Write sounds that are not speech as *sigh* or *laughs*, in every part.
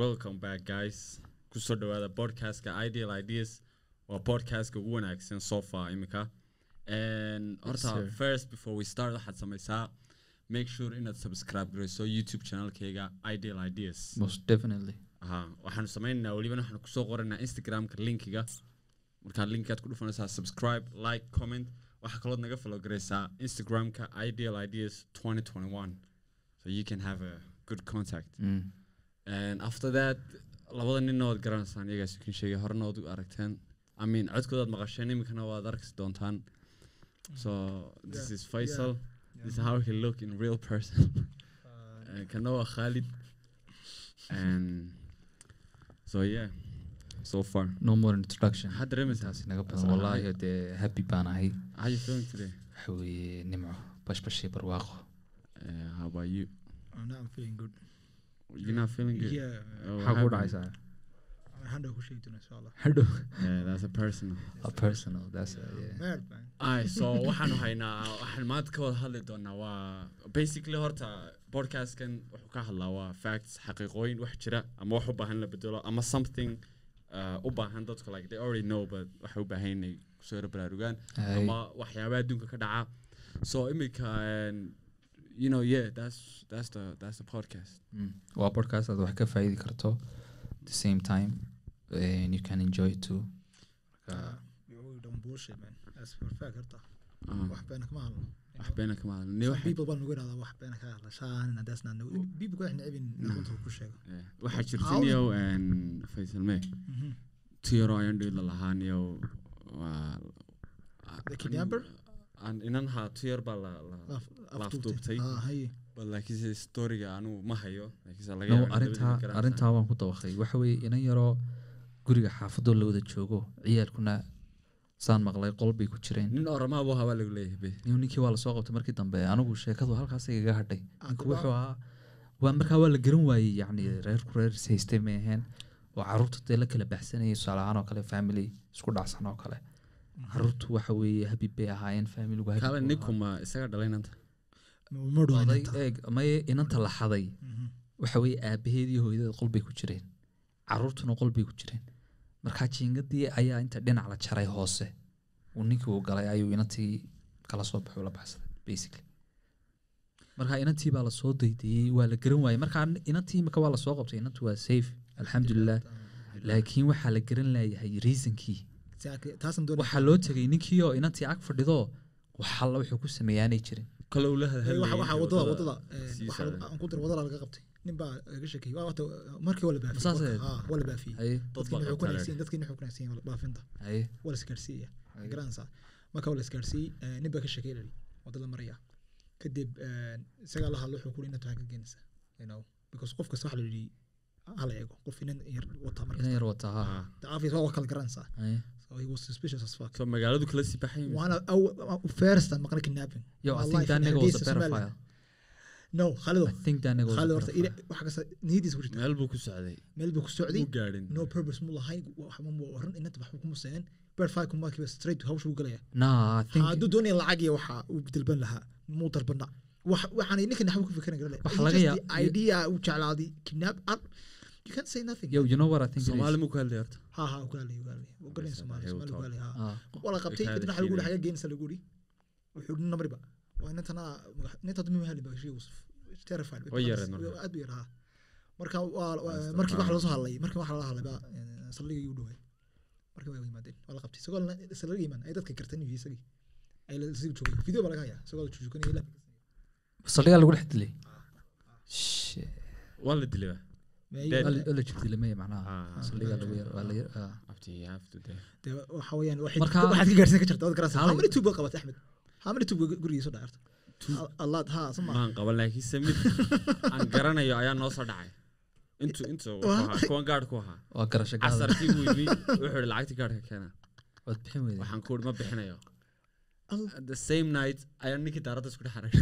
welcome back guys. Kusoo dhawaada podcastka ideal ideas. Waa podcastka ugu wanaagsan so far imika. Horta first before we start waxaad samaysaa make sure inaad subscribe garayso youtube channelkayga ideal ideas. Most definitely. Aha waxaanu sameynaynaa welibana waxaanu ku soo qoranaa instagramka linkiga. Markaa linkaad ku dhufanaysaa subscribe like comment. Waxaa kalood naga follow garaysaa instagramka ideal ideas 2021 so you can have a good contact. Mm. And after that labada nin ood garanaysaan iyagaas kan sheegay horena ood u aragteen. I mean codkoodaad maqasheen iminkana waad arki doontaan. So this is faisal. Yeah. this is how he look in real person. And *laughs* kana waa khalid. And so yeah. So far. No more introduction. Maxaad dareemaysaa intaasi naga badan all wallahi dee happy baan ahay how you feeling today? Waxa weeye nimco bashbashii barwaaqo uh, how about you? I'm not feeling good so waxaanu haynaa waxaan maanta ka wada hadli doonaa waa basically horta podcastkan wuxuu ka hadlaa waa facts xaqiiqooyin wax jira ama wax u baahan la bedelo ama something uh, u baahan dadku like they already know but waxay u baahan inay ku soo yara baraarugaan ama waxyaabaha adduunka ka dhaca so imika you know yeah that's that's the that's the podcast mm. waa podcast aad wax ka faa'iidi karto the same time and you can enjoy it too Uh, we don't bullshit man. That's for fact horta. Wax kama hadlo. wax beena kama hadlo people nagu wax ka runta ku sheego. waxaa and faisal may Mhm. tiyaro ayaan dhiila lahaa niyow waa The kidnapper? Aan inan haa tiyar baa la la Laaf- Laafduubtay. Ah, laakiinse storiga anigu ma hayo. Arintaa waan ku dabaqay waxa weeye inan yaroo guriga xaafadoo la wada joogo ciyaalkuna saan maqlay qol bay ku jireen. Nin oramaa buu habaa lagu leeyahay ninkii waa la soo qabtay markii dambe anigu sheekadu halkaas igaga hadhay. Ninku Hadaba- wuxuu ahaa waa markaa waa la garan waayey yacni reerku reer is haystay may ahayn oo carruurta dee la kala baxsanayay tusaale ahaan oo kale family isku dhacsan oo kale caruurtu waxa weeye habib bay ahaayeen familigu habib kaale buu ninku ma isaga dhalay inanta? Ma ahaa. dhawayn oday inta. eeg maye inanta la xaday. Mhm. waxa weeye aabaheed iyo hooyadeed qol bay ku jireen. Caruurtuna qol bay ku jireen. Markaa jiingadii ayaa inta dhinac la jaray hoose. Uu ninkii uu galay ayuu inantii kala soo baxay la baxsaday basically. Markaa inantii baa la soo daydayey waa la garan waayey. Markaa inantii imika waa la soo qabtay inantu waa safe alxamdulilah laakiin waxaa la garan laayahay reasonkii. Waxaa loo tegay ninkii oo inantii ag fadhido waxalla wuxuu ku sameeyaanay jirin. Wadada laga qabtay. Nin baa laga markii wuxuu baafinta. Garanaysaa marka isgaarsiiyey nin baa ka lali waddada maraya kadib isagaa la hadlo wuxuu ku inta ka geenaysa you know. Because qof kasta waxa la yidhi hala eego. Qof inan yar wata marka inan yar wata ha Ah. daafis waa kala garanaysaa he was suspicious as fuck. So magaaladu kala sii baxay waana aw first time maqlay kidnapping yo i think that nigga was a pedophile. no khalido I think that nigga khalido horta pedophile. waxa kasta niyadiisa ku jirta meel buu ku socday. Meel buu ku socday. Mu no purpose mu lahayn waxba mu oran inanta waxba kuma seenin bird kuma kiba straight hawsha uu galaya. Nah, I think hadduu doonaya lacag iyo waxa uu dalban lahaa muu dalbana wax waxaan ninkan waxba ku fikiran garan Waxa laga yaab- idea uu jeclaaday kidnap you can't say nothing. Yo you know what I think soomaali mu ku horta ha ha ku hadlay ku hadlay u galay Soomaali Soomaali ku hadlay ha. Ah, wala qabtay kadibna waxa lagu xaga geensa lagu yiri wuxuu dhin namriba waa inantana ninta dumi hali baa shii terrified Way yareed marka. aad u yaraa marka markii waxa loo soo hadlay markii waxa la hadlay baa saldhigii u dhaway markii way yimaadeen waa la qabtay isagoo la- saldhigii imaan ay dadka gartan yihiin isagii ay la sii joogay video baa laga hayaa isagoo la jujukanaya la saldhigaa lagu dhex dilay Shit. waa la dilay Ah. ah. suma maan qaban laakiinse mid. Aan garanayo ayaa noo soo dhacay. Intu intu kuwan gaadh ku ahaa. Waa garasho gaada casarkii buu yimi wuxuu ihi lacagtii gaadhka keena waad bixin weyday. Waxaan ku ihi ma bixinayo same night ayaa ninkii daaradda isku dhex haray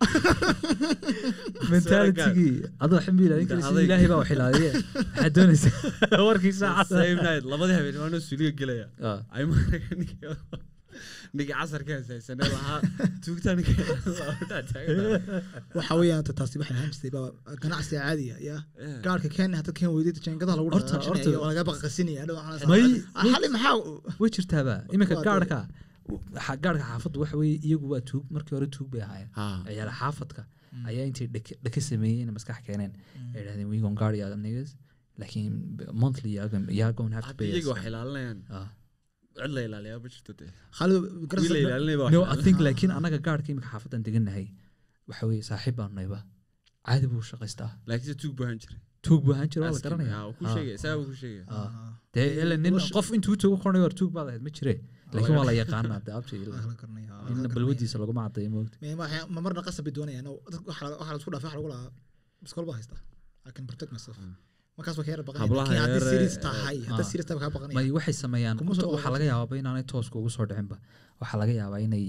*laughs* mentalitigii adoo adayg. ilaahay baa wax ilaaliye. Maxaad doonaysaa? *laughs* Warkii The saacada same night labadii habeen waanoo suuliga gelaya Ah, ninkii casarka haysaysane lahaa. Tuugtaanka *laughs* waxa weeyaan ta- taasi waxay ahaan jirtay baa ganacsi caadiya ya gaarka keen hadda keen weydid jeengadaha lagu horta- oo laga baqasinaya May- xali maxaa way jirtaaba iminka Waa gaarhka xaafaddu waxa iyagu waa tuug. Markii hore tuug bay ahaayeen. Ciyaal xaafadka ayaa intay dheke sameeyeen maskax keeneen. Ay dhahdeen we gon guard your niggas. Laakiin monthly you're gonna- you're gonna have to hadda pay iyaga us. wax ilaalinayaan. Ah. cid la ilaaliyaa ma jirto dee. Think laakiin anaga gaarhka iminka xaafadan degannahay waxa saaxiib baanu nayba caadi buu shaqaystaa. Laakiin se tuug buu ahaan jiray. Tuug buu ahaan jira waa la garanaya. ah, Ah. dee nin qof intuu tago kornayo war tuug baad ahayd ma jire laakiin waa la abti in balwadiisa laguma moogta ma marna qasab bay doonayaan oo dadka waxa la- waxa la isku dhaafay waxa lagu lahaa biskol baa haystaa i can protect myself markaas waa ka yara baqanaya Hablaha laakiin haddii yar, serious tahay haddii serious tahay waa kaa baqanaya may waxay sameeyaan waxaa laga yaabaa inaanay tooska ugu soo dhicinba waxaa laga yaabaa inay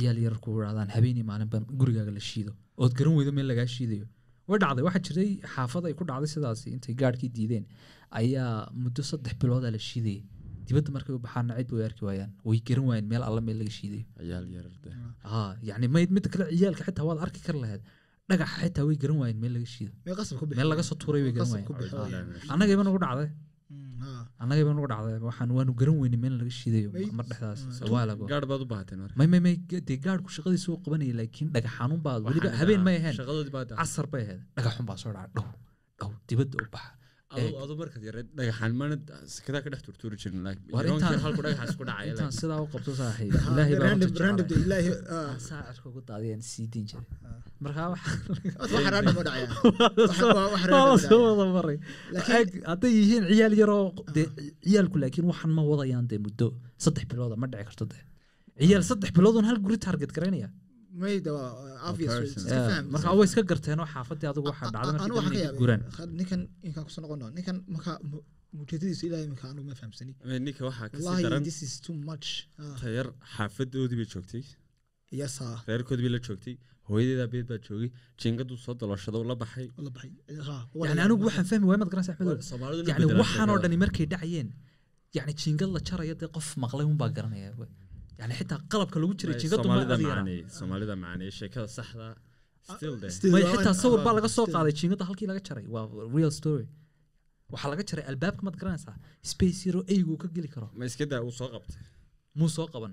ciyaal yar ku idhahdaan habeenii maalinba gurigaaga la shiido ood garan weydo meel lagaa shiidayo way dhacday waxaa jiray xaafad ay ku dhacday sidaasi intay gaadhkii diideen ayaa muddo saddex biloodaa la shiidayay dibadda markay u baxaana cid bay arki waayaan. Way garan waayeen meel alla meel laga shiidayo ciyaal yarar dee haa yacni mayd midda kale ciyaalka xitaa waad arki kari lahayd. Dhagaxa xitaa way garan waayeen meel laga bixi. Meel laga soo tuuray way garan waayeen Ah. annagayba nagu dhacday. Mm, haa. annagayba nagu dhacday. Waxaan waanu garan weynay meel laga shiidayo mar dhexdaas. Mm. waalago gaadh baad u baahateen marka. May may may. Dee gaadhku shaqadiisa uu qabanayay laakiin dhagaxanuun baa weliba habeen may ahayn. casar bay ahayd. Dhagaxun baa soo dhaca dhow dhow dibadda u baxa adu markaad yareed dhagaxaan ka dhex turtuuri jirin halku intaan sidaa u qabto saaxiib ilaahay baa ah. saacirka ugu daadiyaan sii jiray markaa wada maray Laakiin- Eg, hadday yihiin ciyaal yaroo dee ciyaalku laakiin waxaan ma wadayaan dee muddo saddex bilooda ma dhici karto dee ciyaal saddex biloodoon hal guri target garaynaya faham, marka way iska garteen oo xaafadii adigu waxaa dhacday anu markii waxaan dambe ka inay yaabay guraan. Khad- ninkan inkaan ku soo noqono ninkan marka mu- ujeedadiisu ilaahay marka anu ma fahamsani. Ninka waxaa ka sii wallahi daran this is too much tayar xaafadoodii bay joogtay. Yes reerkoodii bay la joogtay. Hooyadeedaa beed baa joogay. Jiingaduu soo dalooshado la baxay. Yani anigu waxaan fahmi waay maad garanaysa yani bedelaan waxaan oo sheekada. dhani markay dhacayeen. Yani jiingad la jaraya dee qof maqlay unbaa garanaya yani xitaa qalabka lagu jiray May jiingadu ma soomaalida adiga macaaney soomaalida macaaney sheekada saxda xitaa sawir baa laga soo qaaday jiingada halkii laga jaray waa real story waxaa laga jaray albaabka maad garanaysaa space yaro eygu ka geli karo ma iska daa uu soo qabtay muu soo qaban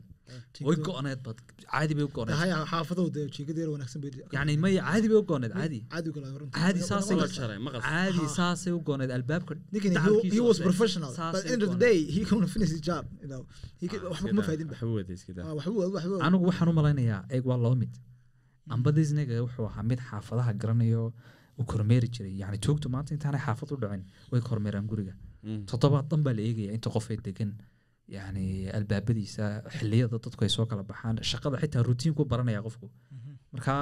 way go-oneed bad caadi bay u go-oneed haya xaafadooda dee jiingada yar wanaagsan bay yani may caadi bay u go-oneed caadi caadi saasay caadi saasay u go-oneed albaabka ninkan he, dacalkiisa he was hoose. professional but Saasay at the end of the u day he can finish his job you know. He can, waxba Iska kuma daa, faydin ba. waxba wada iska daa waxba waxba. Anigu waxaan u malaynayaa eeg waa laba mid. Amba disneyga wuxuu ahaa mid xaafadaha garanayo uu kormeeri jiray. Yani joogtu maanta intaanay xaafad u dhicin way kormeeraan guriga. Mm. toddobaad dhan baa la eegaya inta qof ay degan yani albaabadiisa xiliyada dadku ay soo kala baxaan shaqada xitaa rutiin ku baranaya qofku. Marka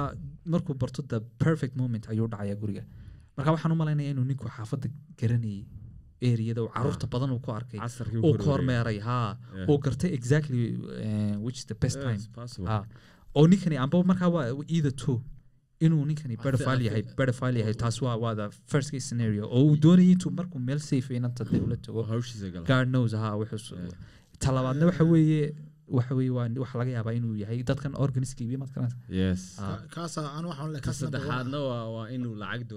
markuu barto the perfect moment ayuu dhacaya guriga. Marka waxaan u malaynaya inuu ninku xaafadda garanayay eriyada uu carruurta badan uu ku arkay. Uu kormeeray Yeah. uu gartay exactly uh, which is the best time. Ah, oo ninkani amba markaa waa either two inuu ninkani I yahay pedophile yahay taas waa waa the first scenario. oo uu doonayay intuu markuu meel safe inanta dee ula tago god knows ha talabaadna waxa weeye waxa weeye waa waxa laga yaabaa inuu yahay dadkan yes. Ah, waa inuu lacag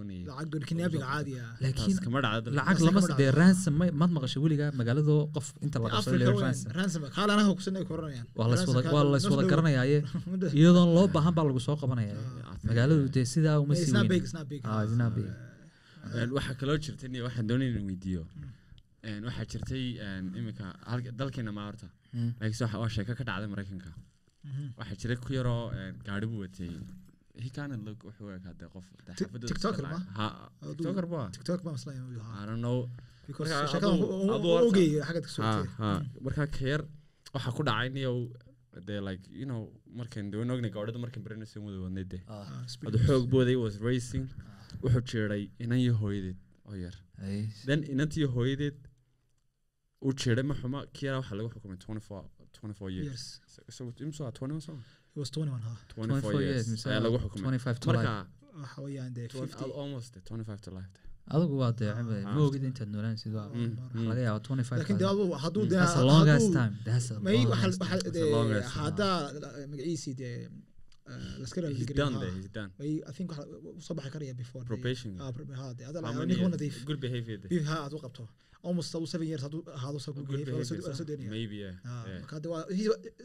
lacag ah lama dee ransom ma- maad maqashay weligaa magaalado qof inta la qabsado africa la weyn ransom. ransom kaala anaga kusanay koranayaan waa la iswada waa la iswada garanayaaye *laughs* iyadoon loo baahan baa lagu soo qabanaya magaaladu dee sidaa uma sii Ah, waxaa kaloo jirtay niyo waxaan doonay inaan weydiiyo. Een, waxaa jirtay imika dalkeena ma horta Mm. Laakiinse waxa- waa sheeko ka dhacday maraykanka. Waxaa jiray ku yaroo een, gaari buu watay. Wuxuu ekaa dee qof I don't know. Markaa ka yar waxaa ku dhacay niyow dee like you know markan dee waan ognay gaadhida markan baranaysan wada wadnay dee Ah, Ah, speed adu xoog booday was racing wuxuu jeeday inan iyo hooyadeed oo yar. Ay, then inantiyo hooyadeed uu jeeday ma xuma kiyaraa waxaa lagu xukumay 24 24 years. Years. Isagu imso 21 soo he was 21 ha 24 years. mise ayaa lagu xukumay. 25 to life. marka waxa weeyaan dee 20 50 almost 25 to life adigu waa dee Ah, ma ogid intaad noolaan sid waa Mm, mm. laga yaaba twenty magaciisii dee eh, laska He's raaligeliyo, done ha. there. He's done. may i think waxa uu soo baxi karaya before ah, nadiif? Ha aad u qabto almost adu seven years hadduu ahaado soo- behavior. waa la soo so daynaya. Maybe yeah. Ah, marka hadda waa-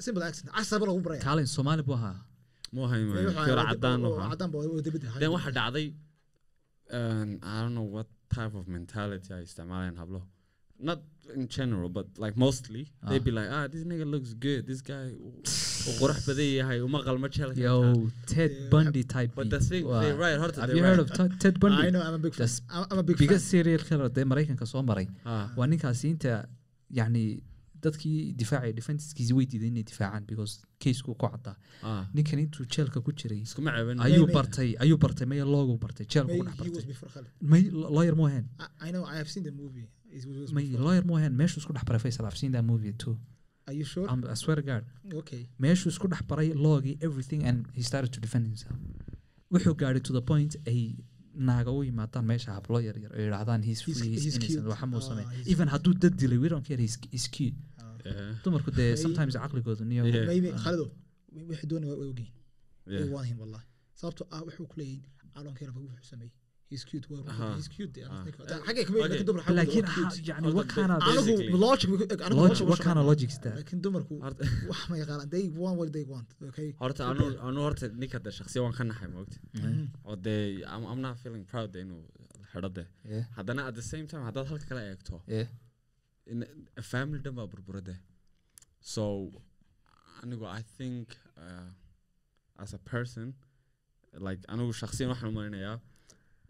simple accent casaba lagu baraya kaalin soomaali buu ahaa man. waxa- Kira oo- cadaan oo- ahaa. cadaan baa oo dibadda Then waxa dhacday um, I don't know what type of mentality ay isticmaalayaan hablo. Not in general, but like mostly, they'd Ah. be like, ah, this nigga looks good. This guy uu qurux badan yahay, uma qalmo jeelka. yo ted Yeah, bundy type But beat. the thing, Waa- they right, horta have they you heard right. of Ted- ted *laughs* bundy? I know I'm a big fan. I'm I'm a big fan. biggest serial killer dee maraykanka soo maray. Ah, waa ninkaasi inta yacni dadkii difaacay defensekiisi way diiday inay difaacaan because casku ku caddaa ah. ninkan intuu jeelka ku jiray ayuu bartay ayuu bartay maya loogu bartay jeelka May- ku dhex bartay. may lawyer mu ahayn I, I know I have seen the movie. It was may lawyer mu ahayn meeshuu isku dhex baray faysal i've seen that movie too are you sure? I'm, I swear to God. Okay. Meeshuu isku dhex baray loogii everything and he started to defend himself. Wuxuu gaadhay to the point ay naaga u yimaadaan meesha hablo yar yar ay yidhaahdaan he's He's- free he's he's innocent cute. waxa muu Ah, samey he's even hadduu dad dilay we don't care he's, he's cute. Yeah. dumarku dee sometimes caqligoodu niyo Ah. Khalido wixii doonay ogeyn wallahi. Sababtoo ah wuxuu ku leeyahay I don't care about wuxuu sameeyey he's cute waa Aha. he's cute dee, Ah. ninka- xagee ka mid laakiin dumar xagee laakiin yani Horta what kind of basic- anigu logic anigu logic logic. what kind of shaqeynaa. logic is that? laakiin dumarku wax ma yaqaanaan they want what they want okay horta anu anu horta ninka de shakhsiya waan ka naxay moogta oo dee I'm, I'm not feeling proud inuu xidho de Yeah, haddana at the same time haddaad halka kala eegto in a family dhan baa burbura de so anigu I think uh, as a person like anigu shakhsiyan waxaan u malinayaa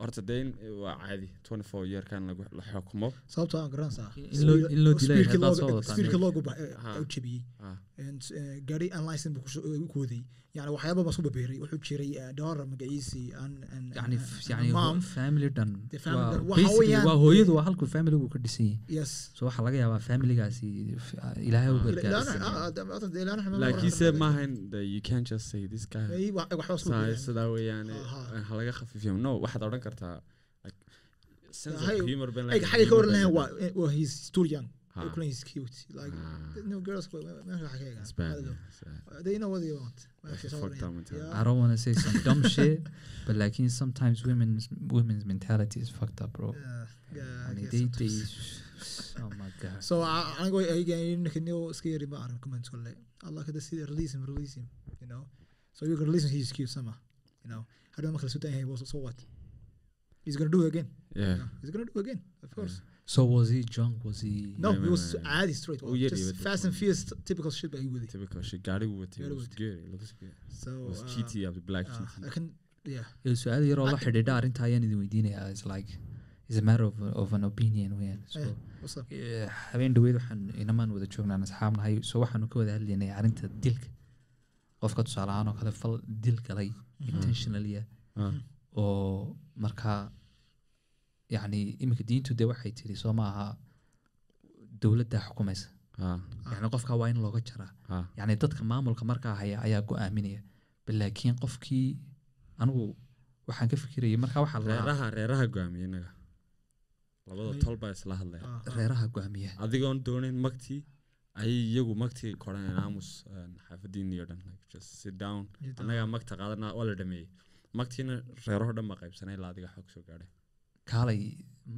horta dee in waa caadi. 24 yearkan lagu la xukumo. Sababtoo aan garanaysaa In loo- in loo dilay Speedka haddaad looga- soo wadataan. speedka loogu ba- Aha. u jabiyey ah, And, eh, gaari aan license buu kusoo- u kooday yani waxyaaba baa isku babeeray. Wuxuu jiray eh, dhowr magaciisii waa weeyaan- hooyadu waa halkuu familigu ka dhisan yahay yes. So waxaa laga yaabaa familigaasi ilaahay u Ah. gargaarsiiyo laakiinse maahan you can't just say this guy. Sidaa weeyaane Aha. ha laga khafiifiyo no waxaad odhan kartaa like sense of Hay- humor ben Ay, xagee ka waran lahayn waa eh, waa he's still young Ha. Ay, kulan he's cute like Ah. no girls meesha waxa ka eegaan. It's bad, Hado. man. It's bad. they know what they want That's Meesha a soo fucked waran. up mentality. Yeah. I don't want to say some dumb *laughs* shit, but like in sometimes women's women's mentality is fucked up, bro. Yeah, yeah, I And guess they, they, sometimes. *laughs* oh my god. so a- anigoo ayganinio iska yari ma arrin comment kole allah kada sida release him release him you know so you can release him he's cute sama you know hadhow marka la soo dayan yahay so what he's gonna do it again Yeah. know? he's gonna do it again of course So was he drunk? Was he? no No, he no, was no, no. caadi straight Oh, yeah, just yeah, fast and fierce typical shit ii waday Typical shit. Watay Gaari was good. It looks good. so It was uh, cheaty of the black uh, cheaty. I can yeah su'aal yaroo la xidhiidha arrinta ayaan idin weydiinayaa is like is a matter of, of an opinion weeyaan so what's up habeen dhaweyd waxaan inamaan wada joognaan asxaab nahay so waxaanu ka wada hadlaynay arrinta dilka qofka tusaale ahaan oo kale fal dil galay intentionally Ah, oo markaa yacni iminka diintu dee waxay tiri soo maaha dowladdaa xukumaysa. Yacni qofka waa in looga jaraa yacni dadka maamulka markaa haya ayaa go'aaminaya. Bal laakiin qofkii anigu waxaan ka fikirayay markaa waxaa la reeraha reeraha go'aamiya innaga labada tol baa isla hadlaya. Ah, ah. reeraha go'aamiya. Adigoon doonayn magtii ayay iyagu magtii koraneen aamus een, xaafadiinii oo dhan like just sit down. Sit down. annagaa magta qaadana waa la dhameeyey magtiina reeraho dhan baa qaybsanay ilaa adiga soo gaadhay? Kaalay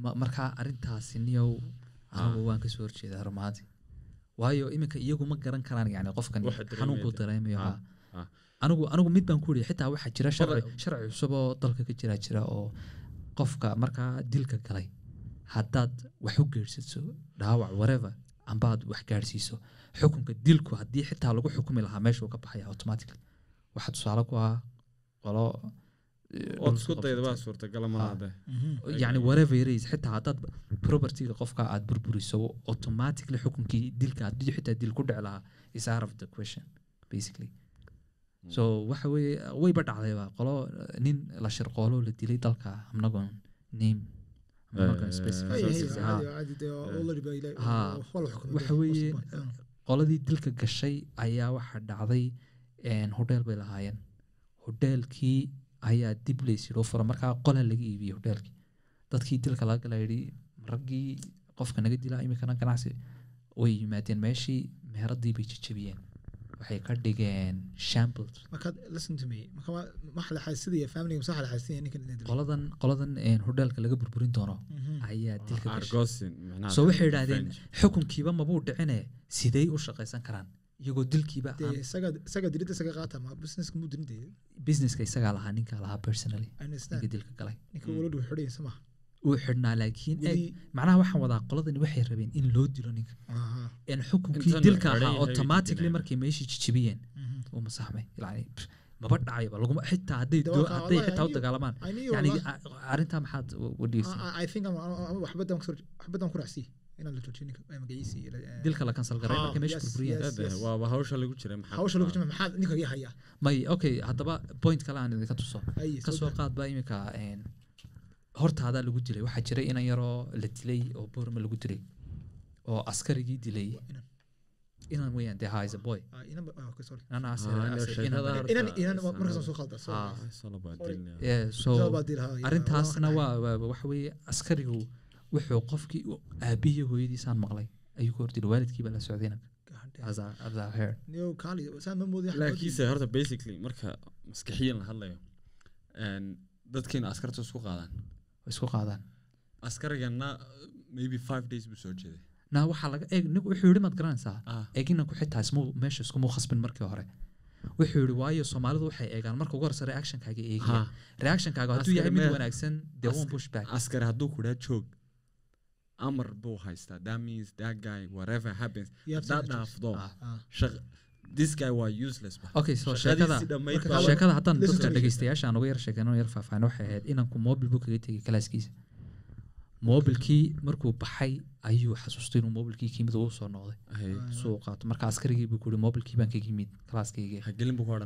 ma- markaa arrintaasi niyow anigu waan ka soo horjeedaa rumaadii waayo iminka iyagu ma garan karaan yani qofkan Waxa dareemaya xanuunku de. dareemayo Ah, ha. ah. anigu anigu mid baan ku yidhi xitaa waxaa jira sharci cusub oo dalka ka jira jira oo qofka markaa dilka galay. Haddaad wax u geersato dhaawac whatever amba aad wax gaadhsiiso xukunka dilku haddii xitaa lagu xukumi lahaa meeshuu ka baxaya automatically. Waxaa tusaale ku ah qolo xitaa haddaad propertyga qofka aad burburiso automatically xukunkii dilka haddii xitaa dil ku dhici lahaa is out of the question basically. So waxa weeye wayba dhacdayba qolo nin la shirqoolo la dilay dalka amnagon name Waxa qoladii dilka gashay ayaa waxaa dhacday een, hodheel bay lahaayeen. Hodheelkii ayaa dib laysidoo fura markaa qola laga iibiyey hodheelkii dadkii dilka laga gala yidhi raggii qofka naga dilaa iminkana ganacsi. Way yimaadeen meeshii meheradii bay jejebiyeen waxay ka dhigeen dilo qoladan hodheelka laga burburin doono Mhm. ayaa dilka so waxay yidhaahdeen revenge. xukunkiiba mabuu dhicine? Sidey u shaqaysan karaan iyagoo dilkiiba isaga isaga qaata ma businesska muu isagaa lahaa ninkaa lahaa personally. Ninka dilka galay. Ninka waladu uu xidhnaa laakiin eeg weli macnaha waxaan wadaa qoladani waxay rabeen in loo dilo ninka. Aha. In xukunkii dilka ahaa automatically markay meeshii jijibiyeen Mhm. uu masaxmay. Yani maba dhacayba laguma xitaa hadday xitaa u I knew- dagaalamaan yani arrintaa maxaad waxbadan ku raacsi inaan la iyo, eh, dilka la kansal garay markay meesha yes, burburiyeen yes. Dade, waaba hawsha lagu jiray maxaa hawsha lagu jima maxaa ninka iga haya may okay haddaba point kale aan idinka tuso ka soo qaad baa iminka een, hortaadaa lagu dilay waxaa jiray inan yaroo la dilay oo boorma lagu dilay oo askarigii dilay inan. weyaan dee ha is a boy. so arrintaasna waa waxa weeye askarigu wuxuu qofkii u- aabihii hooyadiisaan maqlay. Ayuu ka hordilay waalidkii baa la socday inanka God damn. as I- as I heard. Niyow, kaali, saan ma moodin, waxba laakiinse horta basically marka maskaxiyan la hadlayo een, dadkeena askarta isku qaadaan. Way isku qaadaan. Askarigana maybe five days buu soo jeeday. Na waxaa laga eeg nig wuxuu yidhi maad garanaysaa? Ah. Eeg inanku xitaa ismu meesha iskumuu khasbin markii hore. Wuxuu yidhi waayo soomaalidu waxay eegaan. Marka ugu horeysa reactionkaaga eegaya ha reactionkaaga hadduu yahay mid wanaagsan dee one push back. hadduu kudhaa joog amar buu haystaa that means that guy whatever happens haddaad dhaafdo shaq this guy waa useless ba okay so sheekada haddaan dadka dhegeystayaasha aan uga yar sheekeyno yar faahfaahin waxay ahayd inanku mobil buu kaga tegay kalaaskiisa mobilkii markuu baxay ayuu xasuustay inuu mobilkii kiimid uu soo noqday. Suu qaato marka askarigii buu ku yidhi mobilkii baan kaga yimid kalaaskayga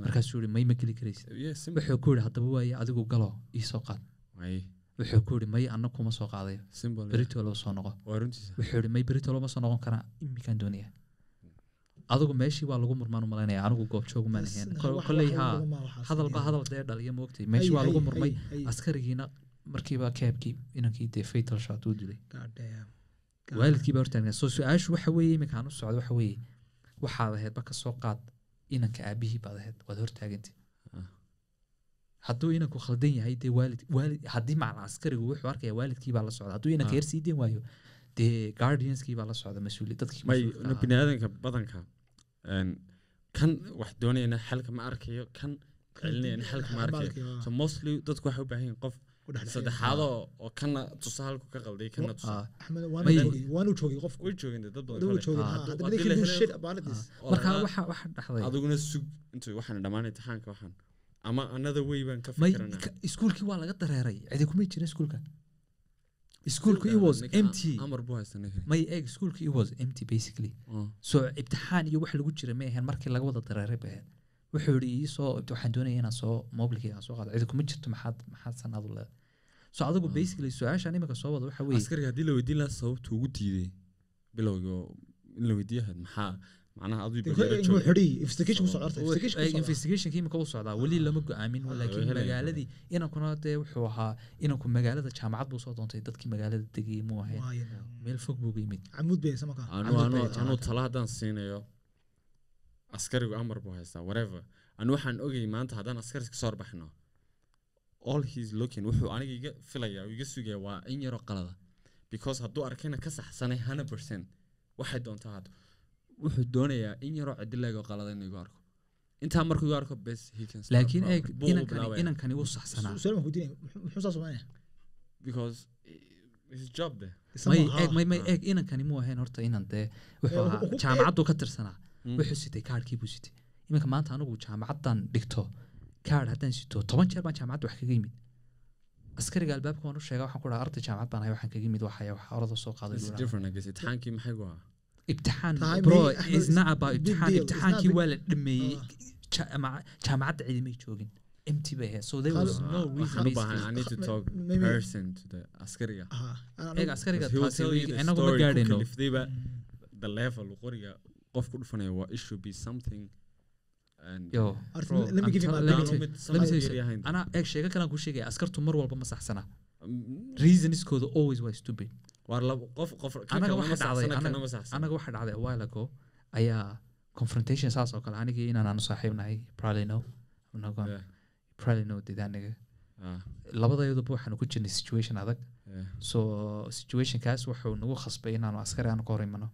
markaasuu yidhi may ma geli karaysid wuxuu ku yidhi haddaba waaye adigu galo ii soo qaad wuxuu ku yidhi may anna kuma soo qaadayo beritolo soo noqo. Wuxuu yidhi may beritolo ma soo noqon karaa imikaan doonaya adigu meeshii waa lagu murmaan u malaynaya anigu goobjoogu maan ahayn Yes, Kol- wax- kolley wax haa hadalba hadal dee dhaliya moogtay meeshii waa lagu murmay askarigiina markiiba keebkii inankii dee fatal shot uu dilay. God damn. God waalidkii baa hortaagnaa soo su'aashu waxa weeye iminkaan u socdo waxa weeye waxaad ahaydba ka soo qaad inanka aabihii baad ahayd waad hortaagantay Ah. hadduu inanku khaldan yahay dee waalid waalid haddii macna askarigu wuxuu arkaya waalidkii baa la socda hadduu inanka Ah. yar sii deen waayo dee guardianskii baa la socda mas'uuli dadkii may mas'uulka ahaa. bini aadanka badanka kan wax doonayana xalka ma arkayo kan celinayana xalka ma arkayo so mostly dadku waxay u baahan yihiin qof saddexaadoo oo kana tusa halku ka qalday kana tusa Ah. Axmed, waanu May- joogay waanu joogay qofku way joogeen dee dad badan Wuu kale. joogay, Ah, ha, hadduu- haddana haddii they la can do helo- shit about this. oo marka laga- waxa dhaxday adiguna sug intu waxaan dhammaan imtixaanka waxaan ama another way baan ka fikirana iskuulkii waa laga dareeray. Cidi kumay jirin iskuulka? Iskuulku it was empty. Amar buu haysta ninkan may eeg iskuulku it was empty basically. Oh. so iyo wax lagu jira ahayn markii laga wada dareeray bay ahayd wuxuu yidhi ii soo waxaan doonaya inaan soo mobilkayga aan soo qaado cidi kuma jirto maxaad maxaad sanad u leedahay? So adigu basically su'aashaan imika soo wada waxa weeye askariga haddii la weydiin lahaa sababtu ugu diiday bilowga in la weydiiya ahayd maxaa macnaha aduu investigationkii imika u socdaa weli lama go'aamin laakiin magaaladii inankuna dee wuxuu ahaa inanku magaalada jaamacad buu soo doontay dadkii magaalada degayay muu ahayn meel fog buu yimid Camuud bay haysa markaa. anu Camuud anu bay anu jaamacadda. tala haddaan siinayo askarigu amar buu haystaa whatever. anu waxaan ogay maanta haddaan askari ka soo horbaxno all he's looking wuxuu aniga iga filaya iga sugaya waa in yaroo qalada because hadduu arkayna ka saxsanay hundred percent. waxay doontaa hadda wuxuu doonayaa in yaroo cidileego qalada inuu igu arko. Intaa markuu igu arko bes laakiin eeg inankani wuu saxsanaa. Su- su'aal baan ku weydiinaya, muxuu- muxuu saa samaynaya? because his job there Isama- may ha, eeg may may ah. eeg inankani muu ahayn horta inan dee wuxuu Eh, ahaa wuxuu- jaamacaddu ka tirsanaa. Mm. wuxuu sitay kaarhkii buu sitay. Iminka maanta anigu jaamacaddan dhigto kaarh haddaan sito toban jeer baan jaamacadda wax kaga yimid. Askariga albaabka waan u sheega waxaan ku dhaha arday jaamacad baan ahay waxaan kaga yimid waxaya wax orada soo qaaday imtixaankii maxay ahaa ibtixaan Tahay bro may- Ahmed, is not about big ibtixaan deal, it's ibtixaankii not waa la dhameeyey Ah. jaamaca- jaamacadda cidimay joogin empty bay ahayd so there was no reason. I need to talk person to the askariga eeg askariga taasi inagu ma gaadhayno the level qoriga waa it should be something. Anaa eeg sheego kalaan ku sheegaya askartu mar walba ma saxsana reasonskooda always waa stupid qof anaga waxa dhacday kana anaga- ma saxsana. anaga waxaa dhacday a while ago ayaa confrontation saas oo kale anigii inaan aanu saaxiibnahay probably no I'm not gonna- Yeah, probably no did aniga. Ah, labadayaduba waxaanu ku jirnay situation adag. So situationkaas wuxuu nagu khasbay inaanu askari aanu ka hor imano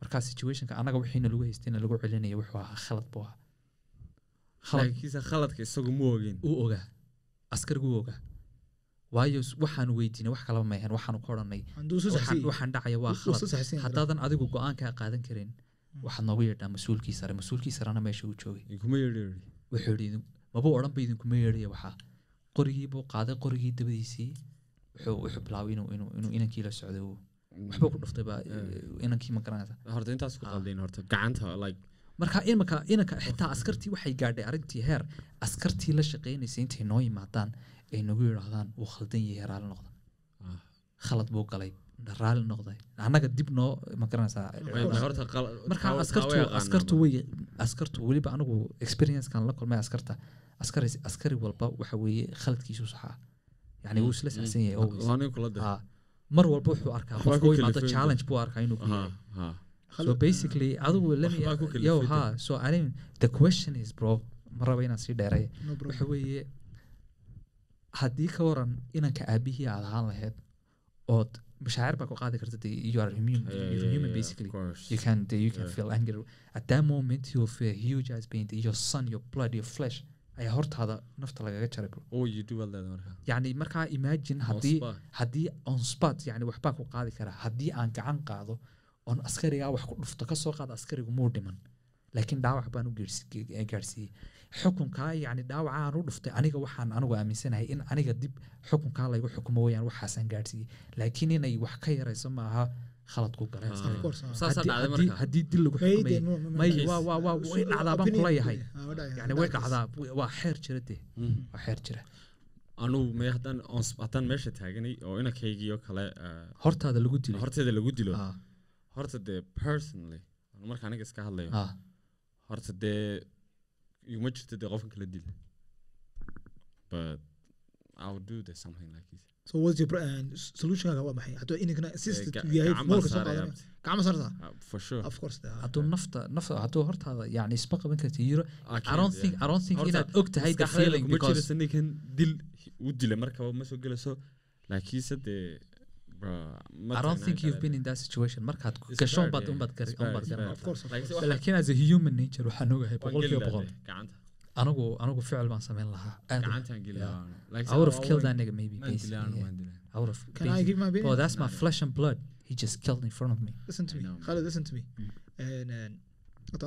marka situationka anaga wixiina lagu haystayna lagu celinaya wuxuu ahaa khalad buu ahaa. Khaladka isagu ma ogin uu ogaa. Askarigu ogaa waayo waxaanu weydiinay wax kalaba ma ahayn waxaanu ka odhanay. Waxaan waxaan dhacaya waa khalad. haddaadan adigu go'aankaa qaadan karin waxaad noogu yeedhaa mas'uulkii sare. Mas'uulkii sarena meesha uu joogay. Wuxuu yidhi idin- maba odhan ba idinkuma yeedhaya waxaa qorigii buu qaaday qorigii dabadiisii. Wuxuu wuxuu bilaabay inuu inuu inuu inankii la socday uu. Waxba ku dhuftay baa Yeah. inankii ma garanaysa. Horta intaas ku Ah. qaldayn horta gacanta like marka imanka inanka xitaa askartii waxay gaadhay arrintii heer askartii la shaqaynaysay intay noo yimaadaan ay nagu yidhaahdaan wuu khaldan yahay raali noqda ah. khalad buu galay raali noqday annaga dib noo ma garanaysaa Way- way horta qal- marka taa- taa askartu way askartu ba. way askartu weliba anigu experiencekan la kulmay askarta askari askari walba waxa weeye khaladkiisu saxaa yani wuu isla Mm, saxsan yahay mm. mar walba wuxuu arkaa u imaado challenge buu arkaa inuu ku Ha, yahay ha. So basically adigu let me Waxbaa ku yo ha so I mean the question is bro ma raba inaan sii dheeray waxa weeye haddii ka waran inanka aabihii aad ahaan lahayd ood mashaacir baa ku qaadi karta dee you are human, Yeah, you're yeah, human yeah, basically. you can you can Yeah. feel anger. At that moment you feel huge as being your son your blood your flesh ayaa hortaada nafta lagaga jaray bro. Oh, you do well then, marka. yani markaa imagine haddii haddii on spot yani waxbaa ku qaadi karaa haddii aan gacan qaado oon askarigaa wax ku dhufto ka soo qaada askarigu muu dhiman laakiin dhaawac baan u gaarsiiyey xukunkaa yani dhaawaca aan u dhuftay aniga waxaan anigu aaminsanahay in aniga dib xukunkaa laygu xukumo weyaan waxaasaan gaarsiiyey laakiin inay wax ka yarayso maaha khalad ku galay Ah. ah. Saasaa Haddii- dhacday haddii- marka. haddii dil lagu May xukumay dee, no, no, no, may case. waa waa waa way So, dhacdaa baan opinion kula ku yahay. Ah, yani way dhacdaa waa xeer jira dee Mhm. waa xeer jira anugu may haddaan meesha taaganay oo inankaygii oo kale ah, hortaada lagu dilay horteeda lagu dilo horta dee personally marka aniga iska hadlayo ah. horta dee iguma jirto dee qofkan kala dil. But I'll do the something like this. So what's your solutionkaaga waa maxay? Hadduu ininkana assist yahay moolka soo for sure. Of course de, ah. hadduu nafta nafta hadduu hortaada yani isma qaban karti. Yiro I I don't think I don't think Horta, inaad og tahay the feeling because ninkan dil u dila markaba ma soo gelayso laakiinse dee I don't think you've been in that situation. Markaad It's gasho baad yeah. unbaad of of laakiin as a human nature waxaan ogahay waan boqol anigu anigu ficil baan samayn lahaa aad waa- killed that nigga maybe would have Can I give my opinion? oh that's my flesh and blood. He just killed in front of me. Listen to I me. Khalid listen to me. And, and,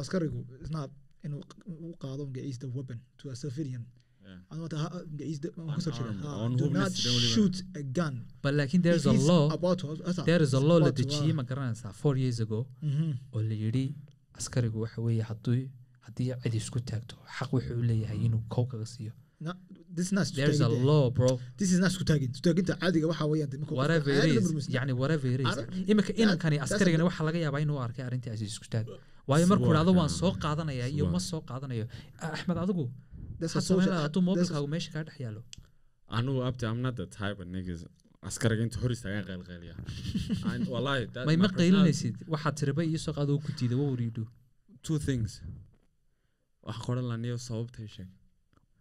askarigu is not inuu qaado magaciisa the weapon to a civilian On do hubness, not it. shoot a gun. But laakiin there's If a law there is a law la dejiyey ma garanaysaa four years ago. Mhm. oo la yidhi askarigu waxa weeye hadduu haddii cid isku taagto xaq wuxuu u leeyahay inuu kow kaga siiyo. No, this is not there's a law bro. This is caadiga weeyaan whatever it is yani whatever it is. Iminka inankani askarigana laga yaabaa inuu arkay arrintaasi isku taag. Waayo markuu Suwa idhahdo waan soo qaadanaya iyo ma soo qaadanayo. Ah, axmed adigu Meesha kaa dhex yaalo anugu abti type niggas. askariga inta hor istaagaan that- may ma qaylinaysid waxaad tiriba iyo soo qaado ku diida what would you do? Two things. waxa qoran laniyo sababtay sheeg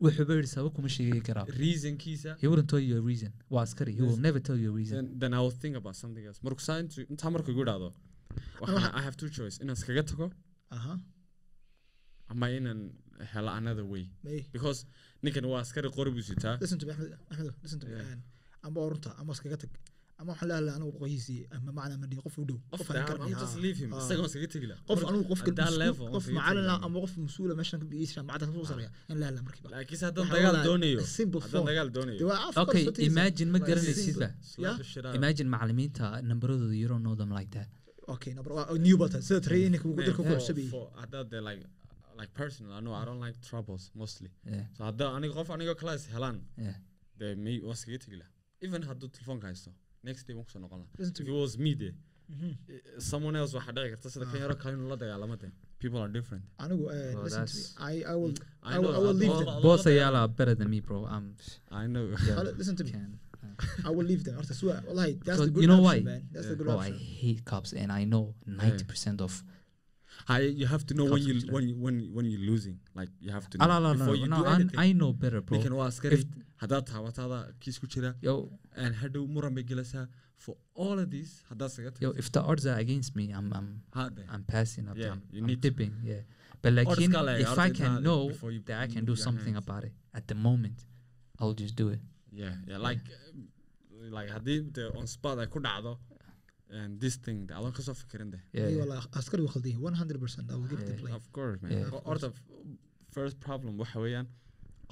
wuxuuba yidhi sabab kuma sheegi karaa reasonkiisa he wouldn't tell you a reason. waa askari he will Yes. never tell you a reason. Then, then I will think about something else. marku saa intu intaa marku igu dhacdo waxaan I have two choice. inaan iskaga tago ama inaan helo another way. May. because ninkan waa askari qori buu sitaa. Listen to me Ahmed Ahmed listen to me Yeah. and ama waa runta ama iskaga tag. Ama waxaan leeyahay anigu qoyhiisii ama macna ma dhihi qof u dhow. Qof qof Ah. qof anigu qof tegi macalin ah ama qof mas'uula meeshan ka biyeysa macdan ka soo saraya in la hela markiiba laakiinse haddaan dagaal doonayo haddaan dagaal doonayo okay imagine ma garanaysidba imagine macalimiinta nambaradooda you don't know them like that. Okay no, but waa new bata sida training ugu dalka ku cusubay for- haddaad like like personal I know I don't like troubles mostly. Yeah. So haddaa aniga qof anigoo class helaan yeah. Dee may waa iskaga tegi lahaa even hadduu telefoonka haysto next day waan ku soo noqon if me. it was me de Mhm. someone else waxaa dhici karta sida kan yaro kale inuu la dagaalamo people are different. Anigu eh, Well, listen to me. That's- I I will I I will- know, I will leave them. both y'all are better than me bro. I'm *laughs* I know. *laughs* Yeah, listen to me. Can- I will leave them horta suwa wallahi that's the good you know option why? man. That's Yeah. the good bro I option. hate cops and I know 90% of Hi, you have to know when you when you when when you're losing. Like you have to Ah, know no, no, no, before you no, do I, anything. I know better bro. Ninkan waa askari If- haddaad taabataada kiis ku jira yo. And hadhow muran bay gelaysaa for all of these haddaad saga yo if the odds are against me I'm I'm I'm passing up Yeah, I'm, you I'm need to. tipping yeah. But like in, if I can know before you that I can do something hands. about it at the moment I'll just do it. Yeah yeah like uh, like haddii de on spot ay ku dhacdo and this thing ka soo fikirin de yeah, yeah. wallahi askari waa khaldan yihiin 100% I will give the Yeah. blame of course man. Yeah. Ho- horta f- first problem waxa weeyaan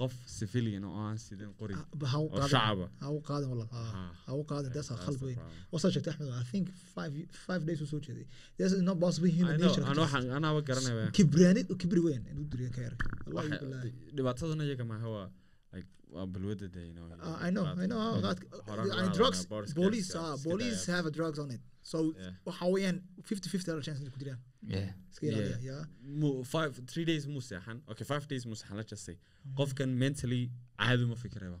qof civilian oo aan sidin qori ba ha u oo qaadan shacaba ha u qaadan walla ha u qaadan that's a that's khalad the weyn problem. wasaa sheegtay axmed I think five five days uu soo jeeday that's not possible I human know, nature ano waxaan anaaba garanaya kibraanid oo kibri weyn inuu duriya ka yar wallahi Waxa- billahi. dhibaatadana iyaga maaha waa balwada de you know Uh, I know, I know. how that- Horaan and waa drugs, police, uh, police have a drugs on it. So Yeah. waxa weeyaan 50-50 dollar chance inay ku jiraan. yeah ilaaliya, yeah. Mu- five three days muu seexan okay five days muu seexan let's just say qofkan mentally caadi ma fikirayba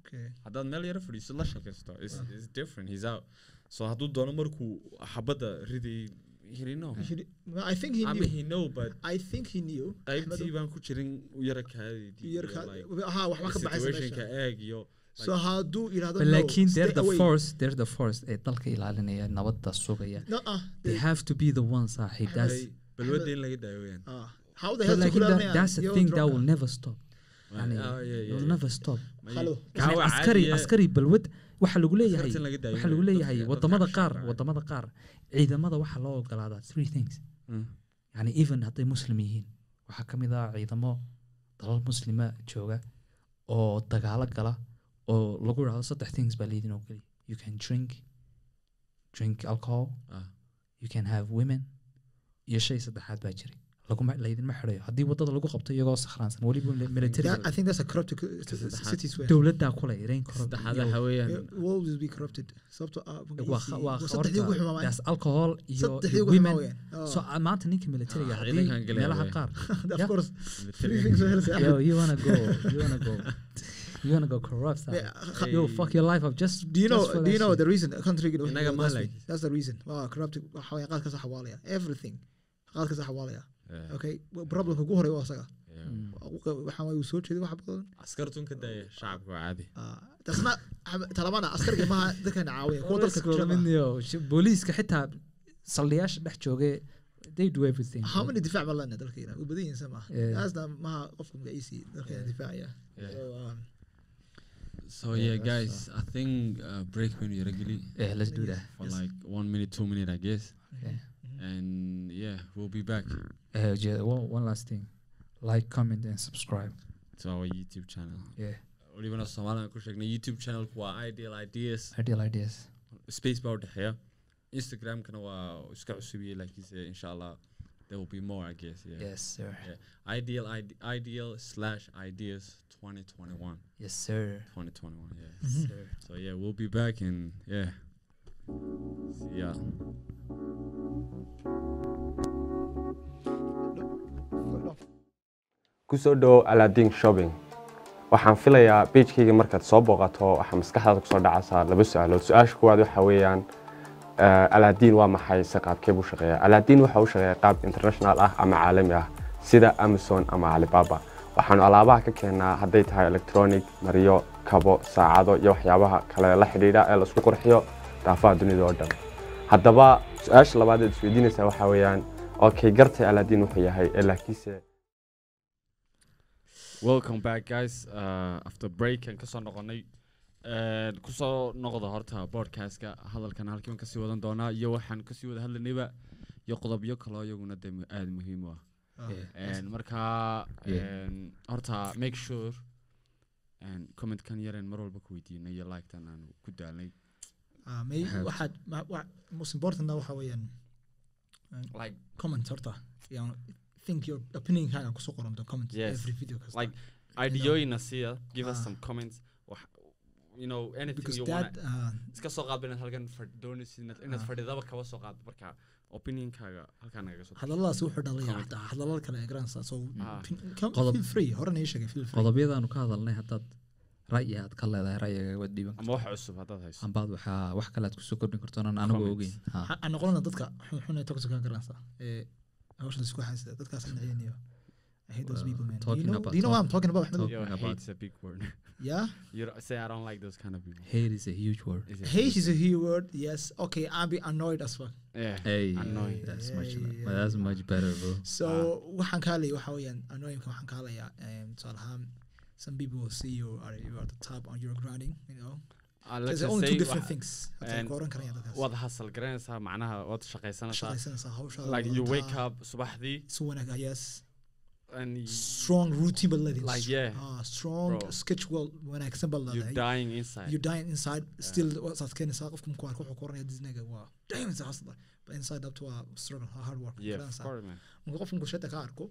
Okay. haddaad meel yaro fadhiiso la shaqaysto is is different he's out so hadduu doono markuu xabadda riday he didn't know. He should- well, I think he I knew. mean he know but I think he knew. qaybtii baan ku jirin yara kaadidii Yar iyo, ka- like, aha, waxba ka baxaysa situationka meesha. eeg iyo So hadduu no, laakiin they're the force they're the force ee dalka ilaalinaya nabadda sugaya ah, they have to be the ones saaxiib that's ay, balwadda in laga daayo weyaan ah, how the hell like that, that's a thing that will never stop. Yeah, it will never stop. Askari askari balwad waxa lagu leeyahay Askarta in laga daayo waxa lagu leeyahay waddamada qaar waddamada qaar ciidamada waxaa loo ogolaadaa three things Mm. yani even hadday muslim yihiin waxaa ka mid ah ciidamo dalal muslima jooga oo dagaalo gala oo lagu idhahdo saddex things baa laydin ogoliya you can drink drink alcohol Ah. you can have women iyo shay saddexaad baa jiray laydinma xidhayo haddii waddada lagu qabto iyagoo sakhraansan weliba military That- I think that's a corrupted c- c- saddexaad. cities way. dowladdaa kule iyo- ah, alcohol women so ah, maanta ninka militariga Ah, haddii ciidankan gelaya meelaha qaar *laughs* Of Yeah. course. military. Three things will help. yo you wanna go you wanna go you wanna go corrupt. Yeah, yo Hey. fuck your life up just Do you know? just for Do you that know shit. the reason? Country you know, Inaga that's, ma the- like- that's the reason. Wow, corrupted. Waxa weeye qaadka sax xawaalaya. Everything. Okay, problemka ugu horreeya waa asaga. soo jeeday wax badan. askartun ka daaya shacabka waa caadi Ah, that's not talabana askariga maaha dadkan caawiya. Kuwa dalka booliiska xitaa saldhiyaasha dhex joogay they do everything How many difaac baan leenahay dalkeena? Way badan yihiin sama. Taasna maaha qofka magaciisii dalkeena difaacaya. So, um, so Yeah, guys i think uh, break when you're regularly yeah let's do that for Yes. like one minute two minute i guess yeah. And yeah we'll be back. Uh, yeah, one, one last thing. Like comment and subscribe. To our youtube channel. Yeah. Walibana soomaalian ku sheegnay youtube channelku waa ideal ideas. Ideal ideas. Space baa udhexeeya instagramkana waa iska cusubiyey laakiinse insha allah there will be more i guess yeah, yes sir. Yeah. ideal ide- ideal slash ideas 2021 yes sir. 2021 yeah. Yes, sir. So yeah we'll be back and yeah. See ya ku soo dhowo aladdin shopping. Waxaan filayaa beijkayga markaad soo booqato waxaa maskaxdaada ku soo dhacaysaa laba su'aalood. Su'aasha kuwaad waxa weeyaan eh, aladdin waa maxay se qaabkee buu shaqeeyaa? Aladdin waxa uu shaqeeyaa qaab international ah ama caalami ah sida amazon ama alibaba. Waxaanu alaabaha ka keennaa hadday tahay electronic maryo kabo saacado iyo waxyaabaha kale la xidhiidha ee la isku qurxiyo daafaha dunida oo dhan. Haddaba su'aasha labaad eed isweydiinaysaa waxaa weeyaan okay gartay aladdin wuxuu yahay ee laakiinse welcome back guys. Uh, after break aan ka soo noqonay Een, ku soo noqda horta podcastka hadalkan halkii baan ka sii wadan doonaa iyo waxaan ka sii wada hadlanayba iyo qodobyo kaloo iyaguna de mu- aad muhiim u ah. Ah. Een, marka horta make sure comment-kan yareen mar walba ku weydiinay iyo like-tan aan ku daalnay waxaad most importantna waxa weeyaan like comment horta yani think your opinionkaaga ku soo qoranto comment Yes. every video kasta Like, ideoyina siya give us Ah. some comments you know anything because you that wanna ah, iska soo qaad inaad halkan doonaysid inaad Ah. fadhidaba kaba soo qaad marka opinionkaaga halkaa nagaga soo hadalladaas wuxuu dhalaya hadallada kale garanaysaa so Ah. feel free horena ii sheegay feel free qodobyadaanu ka hadalnay haddaad ra'yi aad ka leedahay ra'yiga waad dhiiban ama wax cusub haddaad hayso ambaad waxaa wax kale aad ku soo kordhin karto anigu Comments. ogeyn aan dadka xun ee toxic ka garanaysa ee hawsha isku haysta dadkaas aan ceynayo I hate those Well, people man. Do you talking know, about- do you know what I'm talking about? talk- Ahmed? Yo, about- hate's a big word. *laughs* Yeah. you don't, say I don't like those kind of people. hate is a huge word Is it- Hate is a huge word. Yes. Okay. I'll be annoyed as fuck. Yeah. hey Annoying. that's Yeah, much yeah, yeah, but that's yeah. much better bro So waxaan ka hadlaya waxa weeyaan annoyingka waxaan ka hadlayaa em, tusaale ahaan some people will see you are you are at the top on your grinding you know? Uh, there's only two different things. And waad hasal garanaysaa macnaha waad shaqaysanaysaa like you wake up subaxdii si wanaag yes and strong routine leedahay Like, yeah. ah, strong Bro. schedule wanaagsan baad you're leedahay dying inside. You're dying inside still waad keenaysaa qofka markuu arko wuxuu ku oranaya this nigga waa damn it's a hustler but inside up to a struggle a hard work. Yeah of course man. marka qofka markuu shada ka arko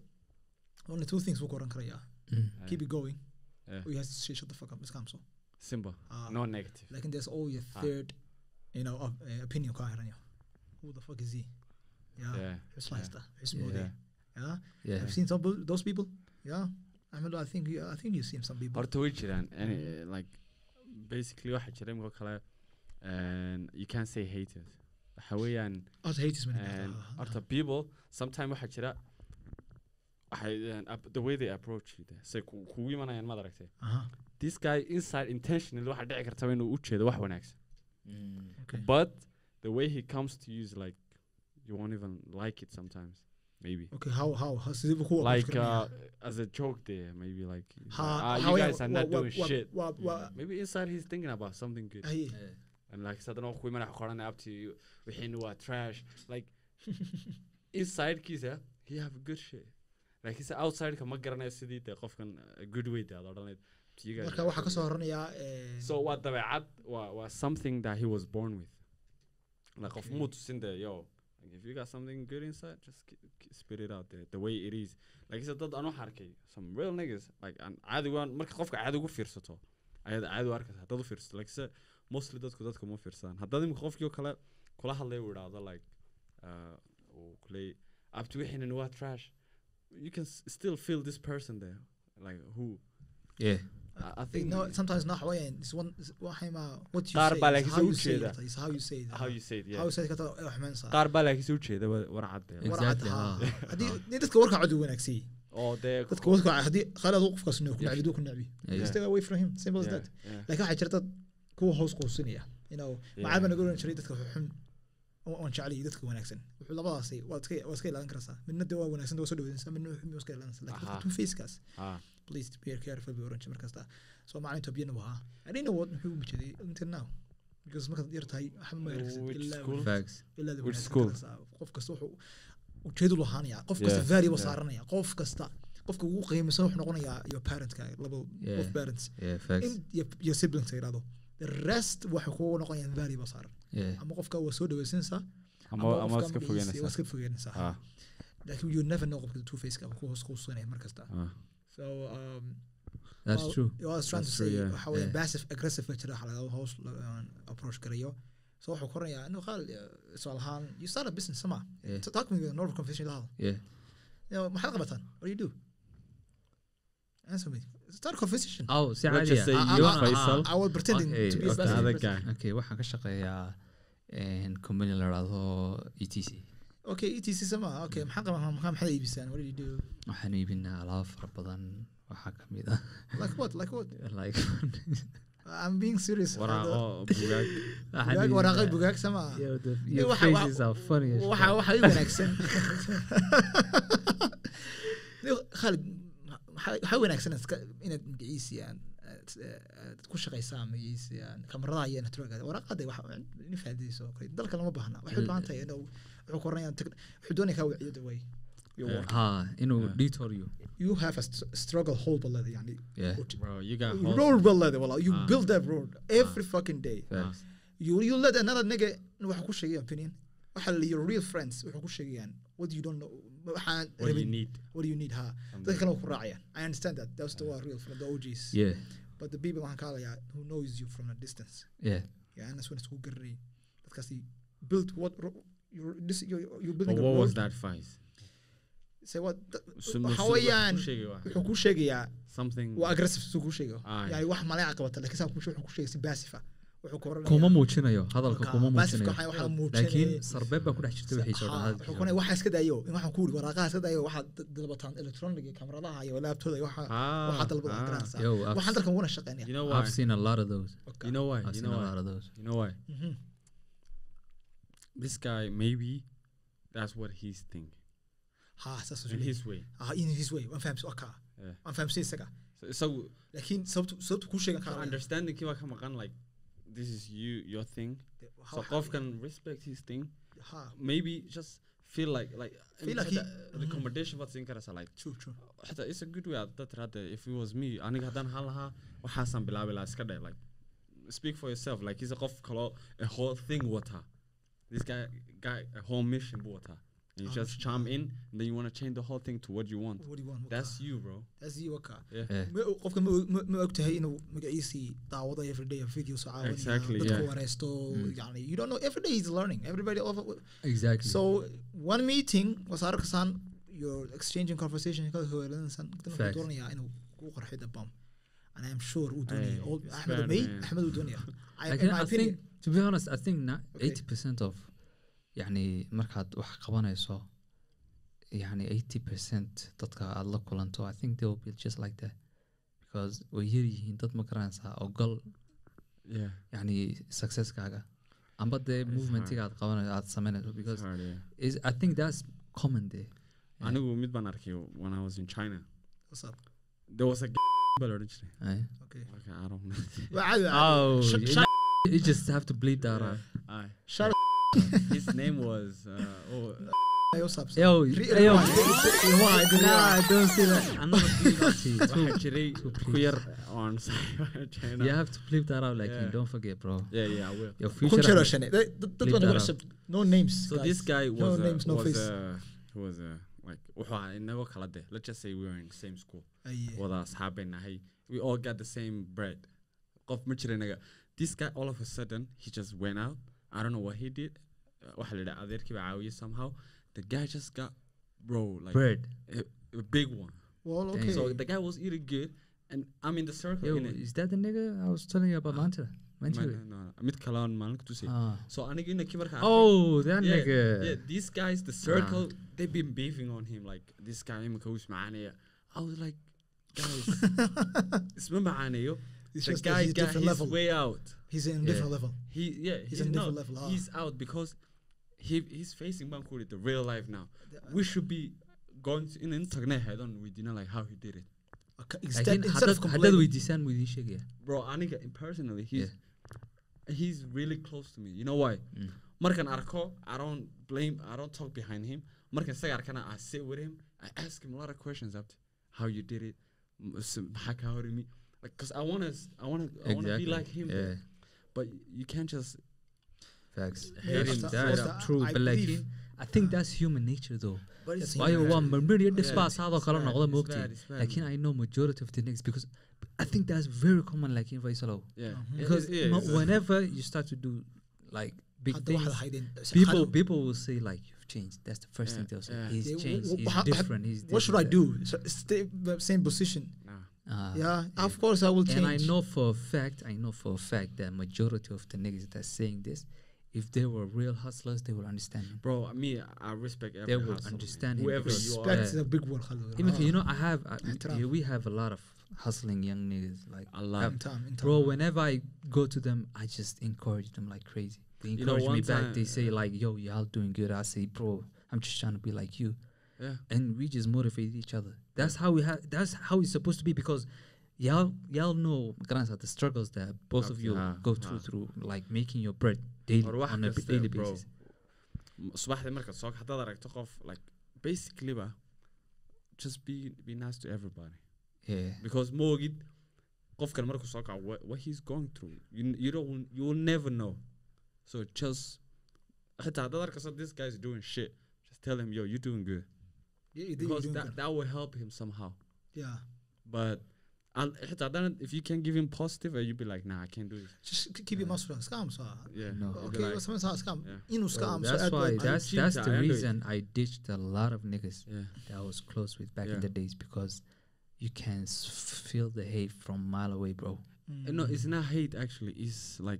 only two things buu ku oran karayaa. Yeah. keep it going Yeah. or you have to say shut the fuck up iska amso simple Ah. no negative Like, and there's always a Ah. third, you know, of, uh, opinion. Who the fuck is he? Yeah. yeah Who's yeah. Leicester? Who's yeah Modi? Yeah. yeah I've seen some those people. Yeah. I mean, I think you, I think you've seen some people. horta way jiraan any like basically waxa jira imika kale and you can't say haters waxa weeyaan Oh, the hate is when and horta people sometime waxa jira waxay um, ap- the way they approach you say ku- kugu imanayaan maad aragtay? This guy inside intentionally waxa dhici kartaba inuu u jeedo wax wanaagsan. Okay. but the way he comes to you is like you won't even like it sometimes maybe. Okay. How how how sidee buu ku approach like uh, as a joke there maybe like Ha- uh, you guys are not wa- doing wa- shit. wa- wa- maybe inside he's thinking about something good. Aye. and like sadana ku imana qoran up to you wixina waa trash. Like *laughs* inside kiisa he have good shit like he's outside ka ma garanayo sidii dee qofkan a good way dee aad odhanayd. Marka waxaa ka soo horanayaa eh, so waa dabeecad waa waa something that he was born with. Like qof muu tusin dee yo like if you got something good inside just spit it out there the way it is. Like isa dad aan arkay some real niggas like aan caadi waan marka qofka caadi ugu fiirsato ayaad caadi u arkaysa haddaad u fiirsato like se mostly dadku dadka uma fiirsadaan haddaad imika qofkii oo kale kula hadlay uu idhaahdo like uh, kuley abti wixiinan waa trash you can s- still feel this person there like who yeah I, I think no, sometimes not weeyaan. It's one is- waxay ma what you say. is laakiin how you say it. It's how you say it. how you say it yeah How you say it wax xumaynaysaa. qaar baa laakiin soo jeeda warcad dee Exactly, Warcad, ha. ha. *laughs* Haddii haddii dadka warka cod u wanaagsan yahay. oo dee dadka wadka haddii khalad uu qofkaas inuu ku nacbi duu ku nacbi Yeah. stay away from him simple as that laakiin waxaa jirta kuwa hoos quusinaya you know Yeah. macaan baa naga oran jiray dadka xun waan jeclay dadka wanaagsan. Wuxuu labadaasi waad iska waad iska ilaalin karaysaa midna dee waa wanaagsan waa soo dhaweynaysaa midna wuxuu iska ilaalinaysaa laakiin dadka two facekaas Ah, please be careful bay oran jiray markasta soo macalin tobiyana waa ahaa I didn't know what muxuu u until now. Because markaad yar tahay waxba ma arkaysid Which ilaa school? facts ilaa Which wanaagsan school? karaysaa. qof kasta wuxuu ujeedu lahaanaya qof kasta yeah. saaranaya. Qof kasta qofka ugu qiimisan wuxuu noqonayaa your parentka laba both parents. yeah facts in your, your siblings ay the rest waxay kugu noqonayaan saaran yeah. Ama qofka waa soo dhaweysanaysaa ama iska fogeynaysaa Ah, laakiin you never know qofka two faceka ku hoos quusanaya mar kasta. Ah. so um, that's well, true. I was trying to That's true, say yeah, waxa weeye yeah. passive aggressive baa jira waxa laga hoos la- aan approach garayo so wuxuu koranayaa inuu qaal su'aal ahaan you start a business sama. Yeah. talk me with a normal conversation lahado yeah. You know maxaad qabataan what do you do? Answer me oh say ah. you, Ah, Faisal. ah, I was pretending to be aggressive. guy. okay waxaan ka shaqeeyaa een, company la dhahdo e t c. Okay etc sama. Okay maxaa qaban maxaa maxaad iibisaan? What do you do? Waxaan iibinaa alaabo fara badan. Waxaa ka mid ah. Like what? Like what? *laughs* Like I'm being serious. Waraaqo bugaag. *laughs* Waxaan bugaag waraaqay iibinaa- bugaag sama. Waxa- faces are funny as waxa waxa ii wanaagsan. *laughs* Khalid waxa waxa wanaagsan inaad magaciisi aan aad ku shaqaysaan magaciisi aan kamaradaha iyo networka waraaqada waxa in faadiyso kale dalka lama baahna. Waxay u baahan tahay inuu wuxuu koranayaan wuxuu doonaya kaa waciyada way. Ha inuu detour you. You have a st- struggle whole balada yani. Yeah. Bro you got road balada wala you Ah. build that road every fucking day. Facts. You you let another nigga waxa ku sheegay opinion waxa la your real friends waxa ku sheegayaan what you don't know waxaan what do you need. what do you need ha? Dadka kale ku raacayaan. I understand that. That's the real friend the OGs yeah. But the people waxaan ka hadlayaa who knows you from a distance. Yeah. Yeah and that's when isku garanay dadkaasi build what you're this you're, you're but building a what was that advice? Se waa da- Su- waxa su- weeyaan ku sheegay waa wuxuu kuu sheegayaa something. Waa aggressive suu kuu sheegayo Ah, yani wax maleeca qabata laakiin saa wuxuu kuu sheegay si passive ah wuxuu ku kuma muujinayo hadalka kuma muujinayo. laakiin baa ku dhex jirta wuxuu oranaya, waxa iska dayo in waxaan ku wuri waraaqaha iska dayo waxaad da- dalbataan electronic kamaradaha iyo laabtooda waxa Ah, dalbada ah. garanaysaa waxaan dalkan uguna shaqeynaya. You know why? I've seen a lot of those. Okay. you know why? I've you seen know a why? lot of those. You know why? Mhm. this guy maybe that's what he's thinking. Ha saas in his way. Ah in his way. Waan fahamsan okay. Yeah. waan fahamsan isaga so, so laakiin sababtu sababtu kuu sheegan so kara understanding kii waa ka maqan like this is you your thing. The, so Kof can respect his thing. Ha. Maybe just feel like like feel like he, uh, recommendation mm-hmm. baad siin karaysaa like true true xataa it's a good way dad hadda if it was me aniga haddaan han lahaa waxaasaan bilaabi lahaa iska dhe like speak for yourself like he's a qof kaloo a whole thing wataa this guy guy a whole mission buu wataa you just charm ah. in and then you want to change the whole thing to what you want what do you want that's you bro that's you okay yeah Ma- qofka ma og- ma- ma og tahay inuu magaciisii daawado everyday video soo caawinaya Exactly, dadku yeah. wareysto Mm. yani you don't know everyday he's learning everybody of- exactly so one meeting was arkasaan you're exchanging conversation kala wuxuu Facts. doonayaa inuu ku qarxiyo the bomb and I'm sure uu Hey, doonaya all- Ahmed may. Ahmed uu doonaya *laughs* I- in my I opinion think to be honest I think na Okay. 80% of yani markaad wax qabanayso yani 80% dadka aad la kulanto I think they will be just like that. Because way yar yihiin dad ma garanaysaa ogol yeah. yani successkaaga. Amba dee movementiga aad qabanayso aad sameynayso because hard yeah. is I think that's common there Yeah. anigu mid baan arkay when I was in China. What's up? There was a baa la odhan jiray okay. I don't know. *laughs* Oh, you, just have to bleep that out. *laughs* His name was uh, oh Yo, yo, rewind. why? Nah, don't say that. *laughs* I'm not waxaa jiray yar on *laughs* China You have to bleep that out, like Yeah. you don't forget, bro. yeah yeah I will Your future. that out. cusub. no names so this guy no was names no was face he was uh, like wuxuu ahaa inagoo kala de let's just say we were in the same school wada asxaabeen nahay we all got the same bread qof ma jira inaga this guy all of a sudden he just went out I don't know what he did Uh, waxaa la yidhaha adeerkii baa caawiyey somehow the guy just got bro like Bird. a, a big one Well, Dang. okay. so the guy was eating good and I'm in the circle Yo, innit? is that the nigga I was telling you about Manta? Man, Manta? mid kale aan maalin tusay Ah. so aniga inakii markaa arkay- Oh, that yeah, nigga. yeah, these guys, the circle, they've been beefing on him. Like this guy, imika who's maanaya. I was like, guys, *laughs* isma maanayo. It's The just guy he's got different his level. way out. He's in Yeah. different level. He yeah, He's he's, in no, different level, ah. He's out because he he's facing Bankuri, the real life now. We should be going to, in in tagne head on with you know like how he did it, complaining, weydiisaan wuu idiin sheegaya. bro. Aniga personally, he's he's really close to me. You know why? Mm. Markan arko, I don't blame, I don't talk behind him. Markan isaga arkana, I sit with him. I ask him a lot of questions after how you did it, maxaa kaa hor yimi. like, cause I wanna, s- I wanna, I wanna be like him. Yeah, But you can't just facts. Yeah, that's- that is true. I But like, believe- I think that's human nature though. But it's waayo human waa nature. marmariya Yeah, dhisbaa saadoo it's kale noqda moogtay man. I know majority of the niggas because I think that's very common like in Faisalo yeah. Mhm. because whenever you start to do like big things people people will say like you've changed that's the first Yeah, thing they'll say yeah. he's Yeah, changed he's different he's What should I different." do? So Stay the same position. Nah. Ah. Yeah, of course I will change. and I know for a fact I know for a fact that majority of the niggas that are saying this if they were real hustlers they will understand him Bro, me, I respect every They would hustle, man. understand him whoever you are. Respect Yeah. is a big word. Even Ah, you know I have I, Ihtiram. yeah, we have a lot of hustling young niggas like I love. in time, in time. bro whenever i go to them i just encourage them like crazy they You know, encourage me back time- they say like yo y'all doing good i say bro i'm just trying to be like you Yeah. and we just motivate each other that's how we have that's how it's supposed to be because y'all y'all know granted the struggles that both of you Ah, go through ah. through like making your bread daily on a daily bro. basis subaxdii markaad soo haddaad aragto qof like basically ba just be be nice to everybody yeah because ma ogid qofkan markuu soo kaco what, what he's going through you, n- you don't you will never know so just xitaa haddaad arkayso this guy's doing shit just tell him yo you're doing good Yeah, you because doing that, good. that will help him somehow Yeah. but And if you can give him positive, you'd be like, nah, I can't do it. Just keep your mouth shut. Scam, so. Uh, yeah. No. Okay, like, sometimes scam. Yeah. Inu scam. Oh, well, that's so why, that's, that's the reason I ditched a lot of niggas yeah. that I was close with back yeah. in the days because you can feel the hate from mile away, bro. Mm. No, it's not hate, actually. It's like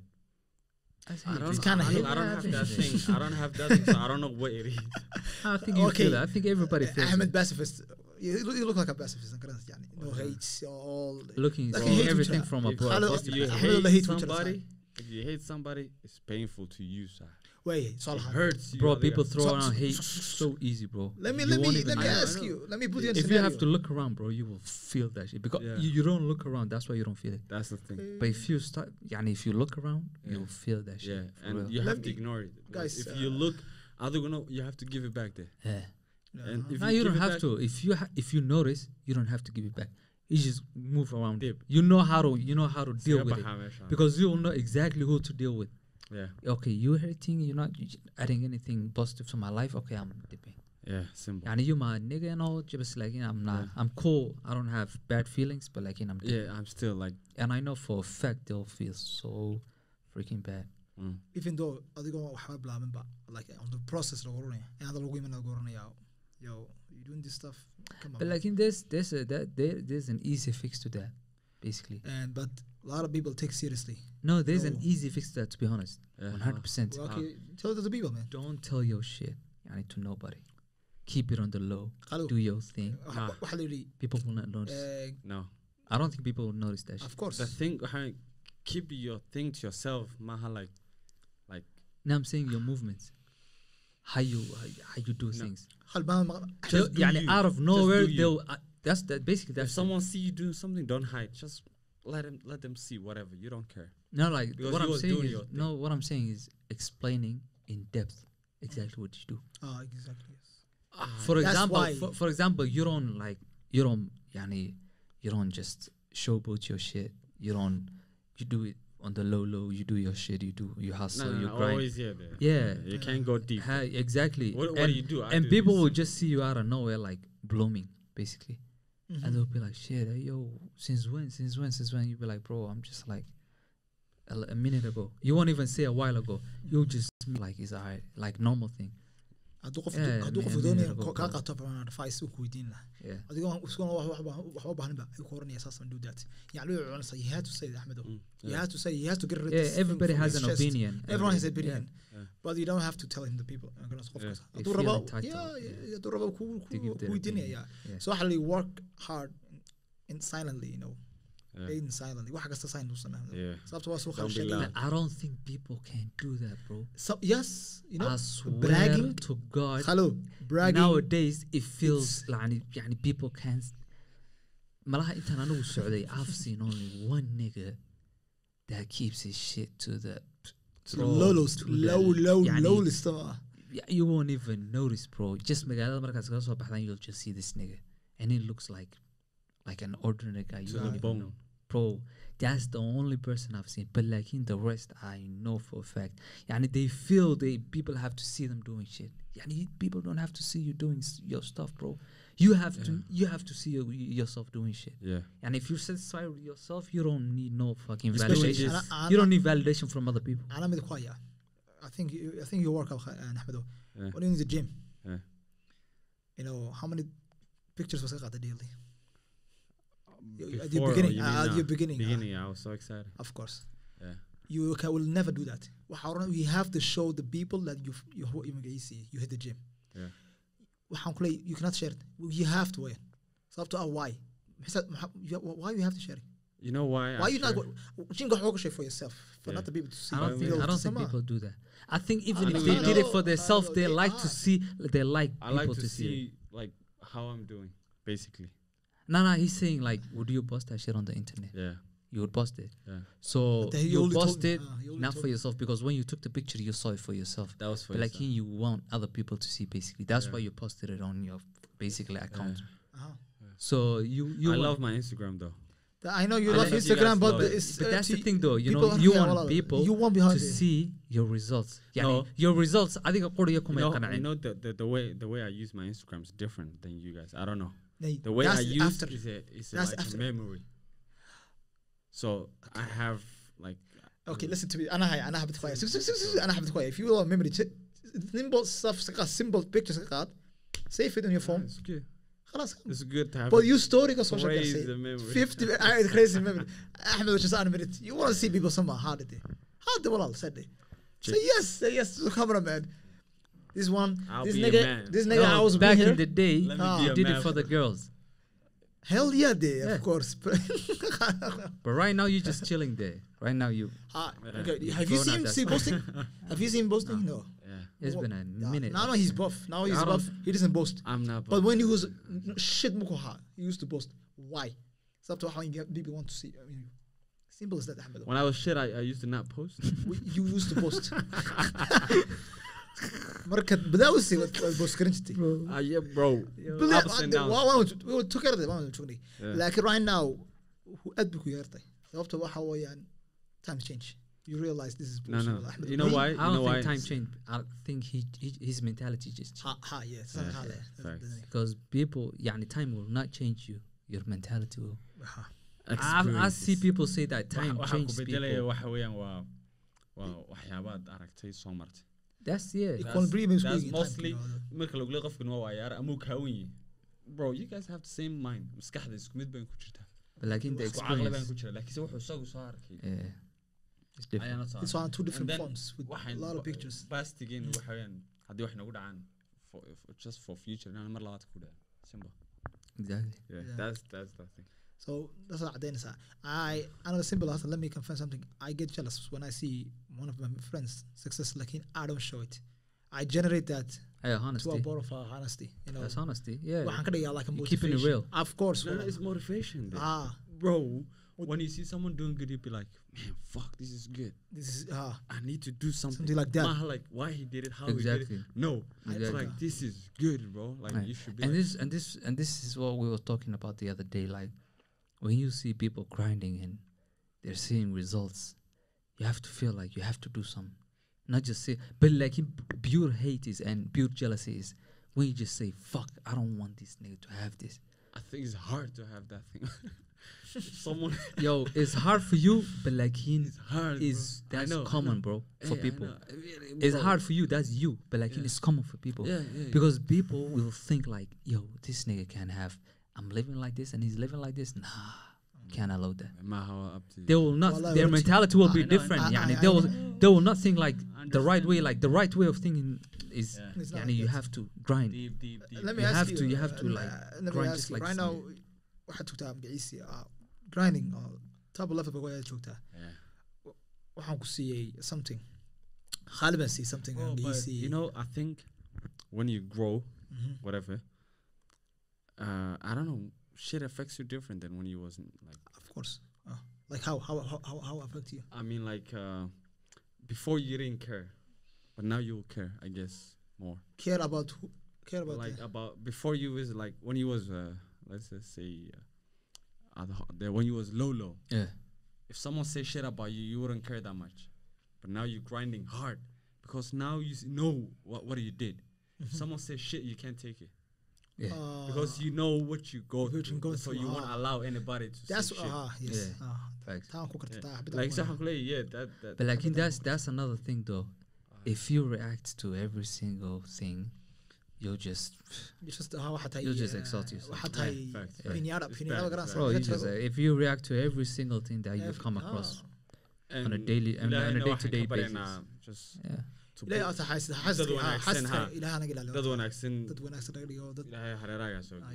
I don't, it's kind of I, don't, I don't have that thing. I don't have that thing, so I don't know what it is. *laughs* I think you okay. feel that. I think everybody eh, feels I'm it. Best of us you look like a pacifist yani no hate all looking Like seeing hate everything from other. a If- po- Hello, if you hate somebody, if you hate somebody, it's painful to you, sir. way so It hurts you. bro. People throw around hate so- easy, bro. let me You let me let me ask you let me put you in If you have to look around, bro, you will feel that shit because Yeah. you, you don't look around. That's why you don't feel it. That's the thing. But if you start, yani, if you look around, Yeah. you'll feel that shit. Yeah, and real. you Let have to me- ignore it. Guys, if you uh, look, other you have to give it back there. yeah. And if No, you you don't have back- to. If you ha- if you notice, you don't have to give it back. You just move around. Dip. You know how to you know how to deal with it Because you will know exactly who to deal with. yeah, Okay, you're hurting. You're not adding anything positive to my life. Okay, I'm dipping. yeah, simple. Yani you my nigga and all. Just like you know, I'm not. Yeah. I'm cool. I don't have bad feelings, but like you know, I'm dipping. Yeah, I'm still like, And I know for a fact they'll feel so freaking bad. mm, even though adigoo waxba bilaabinba like on the process lagu oranaya in hadda lagu iman lagu oranaya yo you doing this stuff come on But like in this, there's a that there, there's an easy fix to that, basically. and but a lot of people take seriously No, there's an No. easy fix to that. To be honest, yeah, one hundred percent. well, okay tell it to the people man Don't tell your shit. I need to nobody. Keep it on the low. Qalu, Do your thing. *laughs* Ah. yidhi People will not notice. eh, no. I don't think people will notice that shit. of course The thing, how- keep your thing to yourself, maha like, like, Now I'm saying your movements, how you how, how you do No. things. halbaan ma- They'll- do يعني you. out of Just nowhere do you. they'll. Uh, that's that. Basically, if that's someone see you doing something, don't hide. Just let them, let them see whatever. You don't care. no like because what you I'm was saying doing is your thing. no. What I'm saying is explaining in depth exactly what you do. ah exactly yes for That's example, why- for, for example, you don't like you don't yani, you don't just showboat your shit. You don't you do it on the low low. You do your shit. You do you hustle. No, no, you no, grind. always here there. Yeah. you can't go deep. Ha- exactly. What, what and, do you do? I and do people this. will just see you out of nowhere, like blooming, basically, Mhm. and they'll be like, "Shit, hey, yo, since when? Since when? Since when?" You'll be like, "Bro, I'm just like a, a minute ago." You won't even say a while ago. You'll just be like it's alright, like normal thing. Hadduu qof doonaya kaa qaato advice uu ku weydiin lahaa Yeah. adigoo iskuna wax waxba waxba u baahaninba ayuu ku oranaya saasaan do that wuxuu cunaysaa you had to say Ahmedo you had to say you have to get rid of this everybody has an opinion. everyone has an opinion. But you don't have to tell him the people. I'm gonna qof Yeah. kasta They hadduu rabo hadduu rabo ku To give ku their weydiinaya opinion, yeah. so waxa la work hard in silently you know in silently wax kasta sign uusan ahayn Yeah. sababta waa soo Don't be khalshagay loud. But I don't think people can do that, bro. so yes you know I swear bragging to God. hello bragging nowadays it feels It's- like يعني people can't malaha intaan anigu socday I've seen only one nigga that keeps his shit to the to bro, lowest to the- low low يعني low list ma y- you won't even notice bro just magaalada markaad kaga soo baxdaan you'll just see this nigga and he looks like like an ordinary guy you To the won't even bone. know bro that's the only person I've seen but like in the rest I know for a fact yani they feel they people have to see them doing shit yani people don't have to see you doing s- your stuff bro you have to you have to see your, yourself doing shit Yeah. and if you're satisfied with yourself you don't need no fucking Especially validation this- Ana- you don't need validation from other people أنا مدك خويا I think you, I think you work out uh, أحمد Yeah. when you're in the gym Yeah. you know how many pictures was قاعدة daily You- at the Before, or beginning you uh, mean at now? the beginning uh, Beginning, yeah, I was so excited. of course Yeah. you can, will never do that you have to show the people that you you you hit the gym Yeah. you cannot share it you have to wear sababto ah why maxaa- you- why you have to share it You know why? why I you not share- go- share for yourself for Yeah. not the people to see I don't think I don't think people do that. I think even I if know, they you did it know, for themselves, know they they like to are. see they like I people like to, to see. see like how I'm doing, basically. No, no, he's saying like, would you post that shit on the internet? Yeah. You would post it. Yeah. So you post it uh, not for yourself because when you took the picture, you saw it for yourself. That was for but yourself. like you want other people to see basically. That's yeah. why you posted it on your basically account. Yeah. Uh-huh. So you, you I love my Instagram though. I know you I love Instagram, you but, love it. but that's the uh, thing, though. You know, you want people you want to it. see your results. Yeah, no. your results. I think according to your comment, you know, you know the, the, the way the way I use my Instagram is different than you guys. I don't know. Nay, The way that's I use after. is a is a, That's like after. a memory. So I have like Okay, listen to me. أنا هاي أنا حبيت خويا. أنا حبيت خويا. If you will memory, simple stuff, simple pictures قاعد. Save it on your Yeah, phone. it's good. خلاص. It's good to have But a you story كصوشة crazy كاسي. memory. 50 I crazy memory. أحمد which is animated. You want to see people somehow how did they? How did والله صدق. Say yes, say yes to the cameraman. This one, I'll this nigga, this nigga, I No, was back here. in the day, Let me Ah. be you a did man it for the girls. Hell yeah, they Yeah. of course. *laughs* But right now, you're just chilling there. Right now, you. Ah, Yeah. okay. You've Have you seen see boasting? *laughs* Have you seen boasting? No. Yeah. It's been a Yeah. minute. Now, now he's buff. Now he's I buff. He doesn't boast. I'm not. But when he was shit mukoha, he used to boast. Why? It's up to how you get- people want to see. I mean, simple as that, when I was shit, I, I used to not post. You used to boast. *laughs* markaad badaawsi booskarinjirtay tukarday laakiin right now aad bay ku yeertay sababta waxa weeyaan time change You realize this is bullshit. No, no. Ahmed you know why? You I don't know think why? time changed. I think he, he his mentality just changed. Ha, ha, yes. Yeah, yeah, yeah. Because people, yani, time will not change you. Your mentality will. I, I see people say that time changes people. waxaa weeyaan waa waxyaabaad aragtay soo martay marka lagula qofkan waa wayaar amuu kaawan yahi bro you guys have the same mind. maskaxda isku mid baan ku jirtaa laakiin baan ku jira laakiinse wuxuu isagu soo arkay bastigeen waxa weyaan haddii wax inagu dhacaan just for future. inaan mar labaad ku dhacin simple exactly. Yeah, that's that's the thing. So that's what i did i i know simple as let me confess something. I get jealous when i see one of my friends success like I don't show it I generate that Yeah, to a honesty. bit of uh, honesty you know That's honesty. Yeah. waxaan ka dhigaa like a You're keeping it motivation. real. of course no, no, it's motivation dude. ah bro when you see someone doing good you'll be like man fuck this is good this is ah I need to do something, Something like that. Maha, like why he did it how he Exactly. did it no it's Exactly. like this is good bro like Right. you should be and like, this and this and this is what we were talking about the other day like when you see people grinding and they're seeing results you have to feel like you have to do something not just say but like in pure hate is and pure jealousy is when you just say fuck i don't want this nigga to have this. I think it's hard to have that thing. *laughs* Someone *laughs* yo it's hard for you but like he it's hard is bro. That's common bro for I people. it's bro. hard for you that's you but like Yeah. it's common for people. Yeah, yeah, because people will think like yo this nigga can have i'm living like this and he's living like this. Nah can't allow that. They will not their mentality will be know, different I- they will they will not think like the right way like the right way of thinking is Yeah. Like you have to grind. Deep deep deep. Let me You ask have you to- you have uh, to, let- like, uh, let me grind ask just you like right now waxaad joogtaa magaciisi ah grinding oo top level ba ayaad joogtaa yeah. waxaan ku siiyey something. khaalib baan siiyey something siiyey you know I think when you grow Mhm. whatever uh I don't know shit affects you different than when you wasn't like of course. Ah, like how how how how, how affect you? I mean like uh before you didn't care but now you care I guess more. Care about who care about like the- about before you was like when you was uh let's just say uh, the, when you was low low. Yeah. If someone say shit about you you wouldn't care that much. But now you're grinding hard because now you know what what you did. If someone says shit you can't take it yeah. Ah, because you know what you go What you through. go so you won't ah. allow anybody to that's say shit. ah yes. Yeah. ah. Facts. Yeah. like xabada so yeah that that but like in that's that's another thing though. If you react to every single thing you'll just you just tahay You'll just eh, exalt yourself. Yeah, facts, facts. piniada bad, garan it's bro you just uh, if you react to every single thing that you come across on a daily- on a- on a day-to-day basis. just yeah dad wanaagsan ah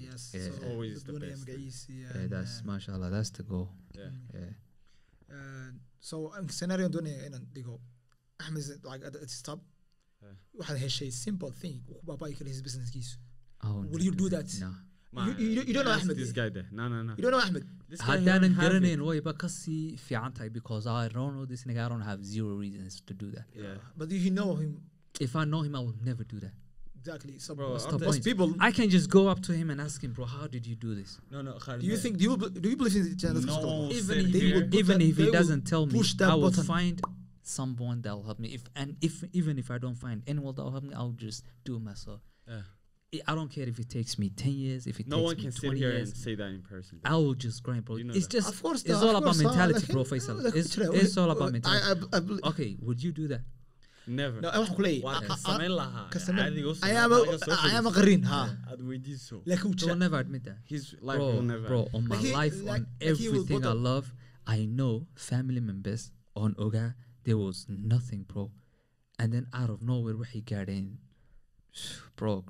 best. magaciisi yeah. That's mashallah that's the goal. Yeah. yeah. Uh, so scenario doonaya inaan dhigo axmed is like at its top Yeah. waxaad heshay simple thing uu ku baaba'i kara his businesskiisu won't Will you do that? no Ma- You- you- you don't know ask Ahmed, this guy there. No no no. You don't know axmed This guy haddaanan garanayn wayba ka sii fiican tahay because I don't know this nigga I don't have zero reasons to do that. Yeah. But if you know him if I know him I will never do that. Exactly so Bro, most, I'm most telling- people I can just go up to him and ask him bro how did you do this? No no Khalid, do you think do you do you believe in the chance No, even if, even that- if he doesn't tell me I will button. find someone that will help me. If and if even if I don't find anyone that will help me I'll just do it myself. Yeah I don't care if it takes me 10 years, if it no takes one me can 20 sit here years. and say that in person. Bro. I will just grind, bro. You know it's that. just, course, it's all about mentality, bro, Faisal. It's, it's all about mentality. Okay, would you do that? never waxaan ku leeyahayaama qarin aad weydiiso bro on my like life like on everything i love i know family members on ogaa there was nothing bro and then out of nowhere waxay gaadheen *sighs* bro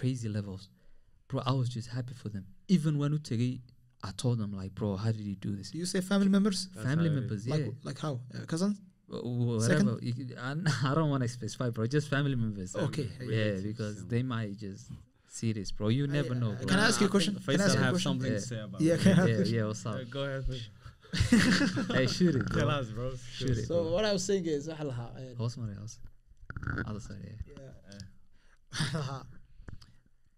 crazy levels. Bro, I was just happy for them. Even when Utegi, I told them, like, bro, how did you do this? do you say family members That's family members, yeah. like like how Uh, cousins Wh- wh- whatever. You could- I, *laughs* I don't want to specify, bro. Just family members. Okay. Yeah, because they might just see this, bro. You never know, bro. Can I ask you a question? Can I Faisal ask you a have question? something Yeah. to say about Yeah, it. I yeah, question? yeah. What's up? Uh, Go ahead. Faisal. *laughs* hey, shoot it, Tell bro. us, bro. Shoot it. so what I was saying is lahaa eh, Horse money house. Other side, yeah. yeah. *laughs*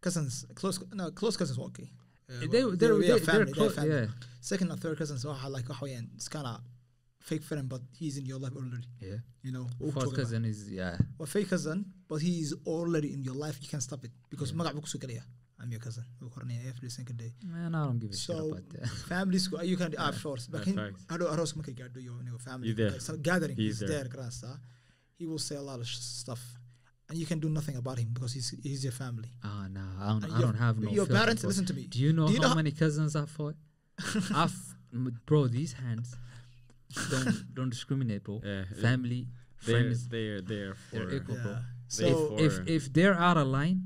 cousins close no close cousins waa okay Uh, they, well, they're, they're- they're, they're they're family, they're close, family. yeah. second and third cousins waxa like waxa weeyaan it's kind of fake friend but he's in your life already Yeah. you know Fourth cousin is, yeah. waa fake cousin but he is already in your life you can't stop it because Yeah. magac buu ku soo gelaya I'm your cousin wuu koranaya every single day Man, I don't give a shit So, about that. *laughs* families you can ah Yeah. sure That's laakiin facts. hadhow aroos markay gaadho iyo inigo family You're there. like, some gathering He's he's, there. there garanaysaa he will say a lot of sh- stuff and you can do nothing about him because he's he's your family Ah, nah, I don't, I your- don't have no your parents for- listen to me Do you know Do you how know- many cousins I fought? *laughs* I've, m- bro, these hands don't don't discriminate, bro. Yeah, Family, they're friends. they're there for. They're equal. bro. yeah They so for- If if they're out of line,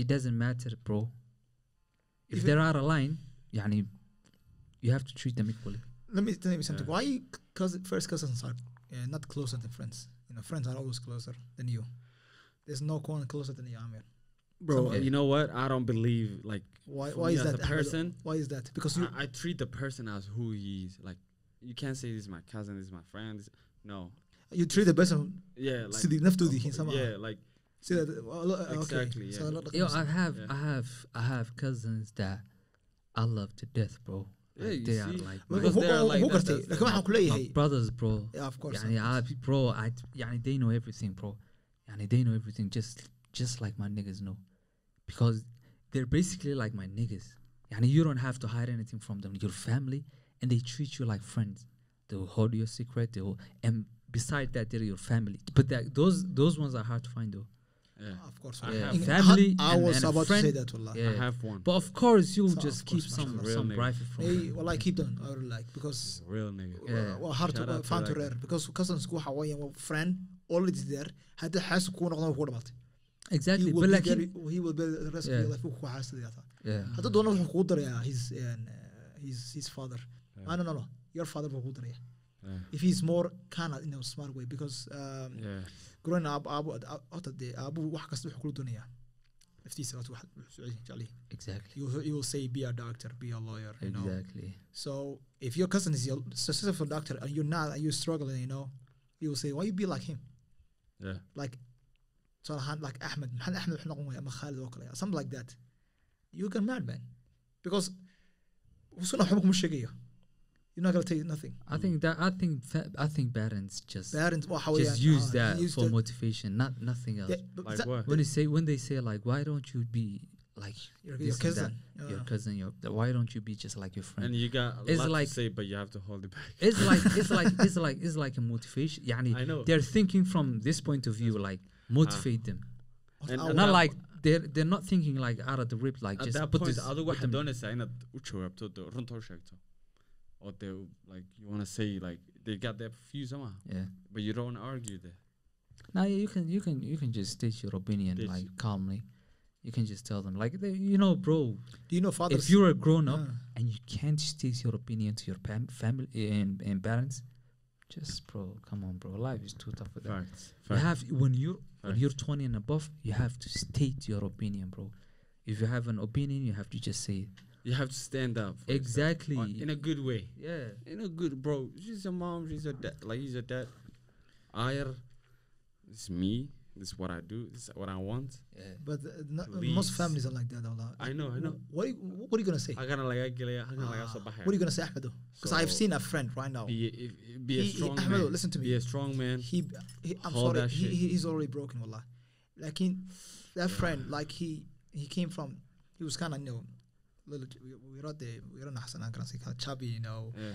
it doesn't matter, bro. If Even- they're out of line, yani, you have to treat them equally. let me tell you something Yeah. why cousin first cousins are uh, not closer than friends you know friends are always closer than you there's no one closer than you Amir bro, Some- you know what? I don't believe like why why is as that a person, why is that because you I, I treat the person as who he is. Like you can't say this is my cousin, this is my friend. This, no, you treat the person yeah, like sidii naftoodii yihiin sama yeah, like sida well, uh, okay Exactly, so yeah. la dhaqmo Yo. I have, Yeah. I have, I have cousins that I love to death, bro. Yeah, they are see? like my, Because they are like that, that's waxaan ku my brothers, bro. yeah of course Yani, I, bro, I, yani, they know everything, bro. Yani, they know everything just, just like my niggas know, because they're basically like my niggas. Yani, you don't have to hide anything from them. Your family, and they treat you like friends. They will hold your secret. They will, and beside that, they're your family. But that, those, those ones are hard to find, though. yeah. of course I yeah. have- Family I and- was and about to say friend. that wallah Yeah. I have one. But of course, you'll So, just of keep course, some. Real some private from. hey well I keep them I really like because Real nigga. Yeah. waa hard Shout to to found to rare because cousins waxa weeyaan waa friend already there hadda xaas kuu noqdo waa kuu dhamaatay Exactly, he will but be like there, he will be the rest of Yeah. your life wuu ku xaasidaya taa yeah, hadda doona wuxuu kugu darayaa his uh, his his father Yeah. ah no no no your father buu kugu daraya Yeah. if he's more kind of in a smart way because um, Yeah. growing up aabu horta dee aabu wax kasta wuxuu kula doonayaa horta wax jecel exactly, will, he will say be a doctor be a lawyer you know exactly. So if your cousin is your successful doctor and you're not and you're struggling, you know, he will say, "Why you be like him? Yeah. Like, so like Ahmed, Ahmed Ahmed wuxuu noqon waaya ama Khalid oo kale, something like that. You get mad, man, because usuna waxba kuma sheegayo. You're not gonna take nothing. I think that I think I think parents just Parents waxa just weeyaan, use ah, that he used for to- motivation, not nothing else. Yeah, but Like that- what? When they say when they say like, why don't you be like Your, your cousin. that, your yeah. cousin, your why don't you be just like your friend? And you got a It's lot like- to say, but you have to hold it back. it's *laughs* like it's like it's like it's like a motivation. Yani, I know. they're thinking from this point of view, like motivate them, And- and not like they're they're not thinking like out of the rip, like At just that put point, this. put waxaad doonaysaa inaad u jawaabto dee runta u sheegto oo dee like you want to say like they got their view somehow yeah. but you don't argue there Now you can you can you can just state your opinion State- like calmly. You can just tell them like they, you know, bro. Do you know fathers? If you're a grown up Ah. and you can't state your opinion to your pam- family and, and parents, just bro, come on, bro. Life is too tough for that. facts You have when you when Facts. you're 20 and above, you have to state your opinion, bro. If you have an opinion, you have to just say it. you have to stand up exactly. On- in a good way yeah. in a good bro she's a mom she's a dad like he's a dad I this is me this is what I do this is what I want Yeah. But uh, not, Please. most families are like that. Allah. I know I know What are you, what are you gonna say? halkana laga soo Ah, what are you gonna say, Ahmed? Because I've So- seen a friend right now. be a, be a He- he- strong Ahmed, man listen to me. be a strong man he, he I'm Hold sorry, he, he, he's already broken, wallah. Like he, that Yeah. friend, like he, he came from he was kind of you know little we- we're not the we're not Hassan I'm gonna say kind of chubby you know Yeah.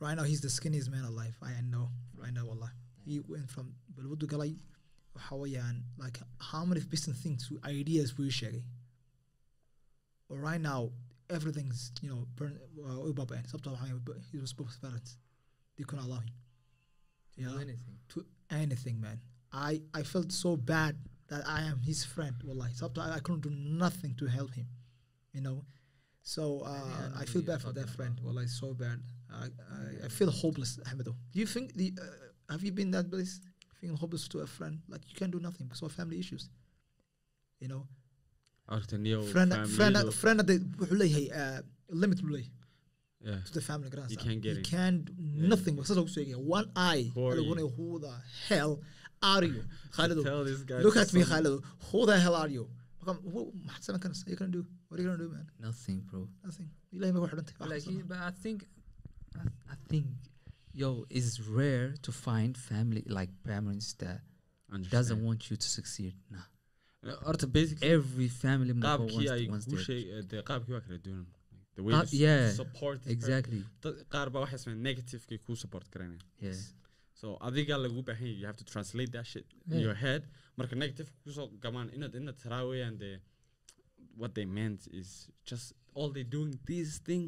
right now he's the skinniest man alive I know right now wallah he went from balwadu galay waxa weeyaan like how many different things ideas buu sheegay right now everything's you know burn uh, waxaa weeye, but he was both parents they couldn't allow him yeah to anything, man. I, I felt so bad that I am his friend. Wallahi, sometimes I couldn't do nothing to help him, you know. So uh, know I who feel bad for that friend. Wallahi, so bad. I, I, I feel hopeless, Ahmedo. Do you think the uh, have you been that place feeling hopeless to a friend? Like you can't do nothing because of family issues. You know, friend friend friend that wuxuu leeyahay uh, limit buu leeyahay Yeah. to the family garanaysaa. You can't get you in. can't do nothing saas lagu sheegaya one eye Who are you? who the hell are you *laughs* Khalidu Tell this guy look at me Khalidu who the hell are you maxaad samayn karaysaa? you gonna do what are you gonna do man nothing bro nothing ilahay ma ku xidhantay like but i think I, I think yo it's rare to find family like parents that Understand. doesn't want you to succeed. Nah. Horta basically every family member qaabkii wants, ay kuu their sheeg dee qaabkii waa kala duwan the way you yeah, support exactly. Qaar baa waxay sameyn negativekay kuu support garanaya yeah. So adiga lagu baahan yahay you. Have to translate that shit in Yeah. your head. Marka negative ku soo gamaan inaad inaad taraa weeyaan dee what they meant is just all they doing this thing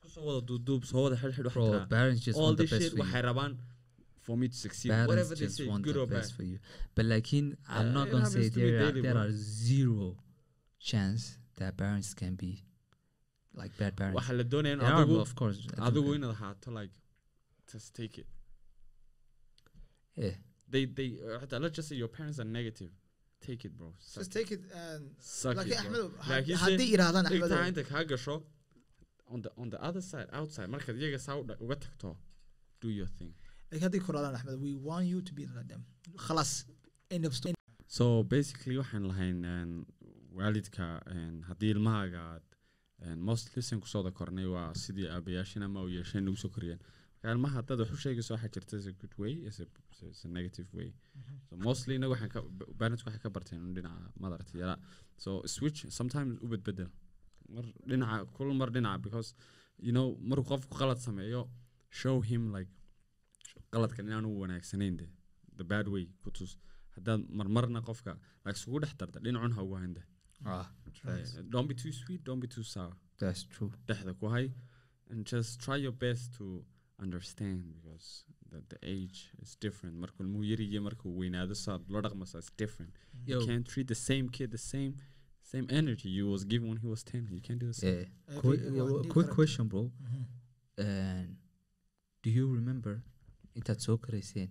isku soo wada duuduub soo wada xidhxidh waxay rabaan for me to succeed parents whatever they just say want good the or bad. best for you. But like in i'm Uh, not say happens to me there are, there are zero chance that parents can be like bad parents. Waxaa la doonaya in adigu of course adigu inaad ahaato like just take it. Yeah they they uh, let's just say your parents are negative. Take it bro. Suck, just take it. and suck laakiin it, bro. Haddii yidhaahdaan intaa Ahmedo inta kaa gasho on the on the other side outside. Markaad iyaga saa uga tagto do your thing. Like haddii Ahmedo we want you to be like them khalas end of story. So basically waxaan lahayn waalidka haddii ilmahaaga aad een, mostly sin ku soo kornay waa sidii aabayaashin ama u yeesheen nagu soo koriyeen marka ilmaha haddaad wax u sheegayso waxaa jirta is a good way is a, is a negative way. So mostly inaga waxaan ka parents waxay ka barteen dhinaca madarata yaraa so switch sometimes u bedbedel mar dhinaca kul mar dhinaca because you know markuu qofku qalad sameeyo show him like qaladkan inaanu wanaagsanayn de the bad way ku tus. Haddaad marmarna qofka like isugu dhex darta dhinacun ha ugu hande ah don't be too sweet don't be too sour. That's true. Dhexda ku hay and just try your best to understand because the, the age is different. Markuu ilmuhu yar iyo markuu weynaado saad lo dhaqmasa is different. You yo. can't treat the same kid the same same energy you was given when he was 10 you can't do the same. Yeah. Well, new quick question bro. Mhm. and do you remember intaad soo korayseen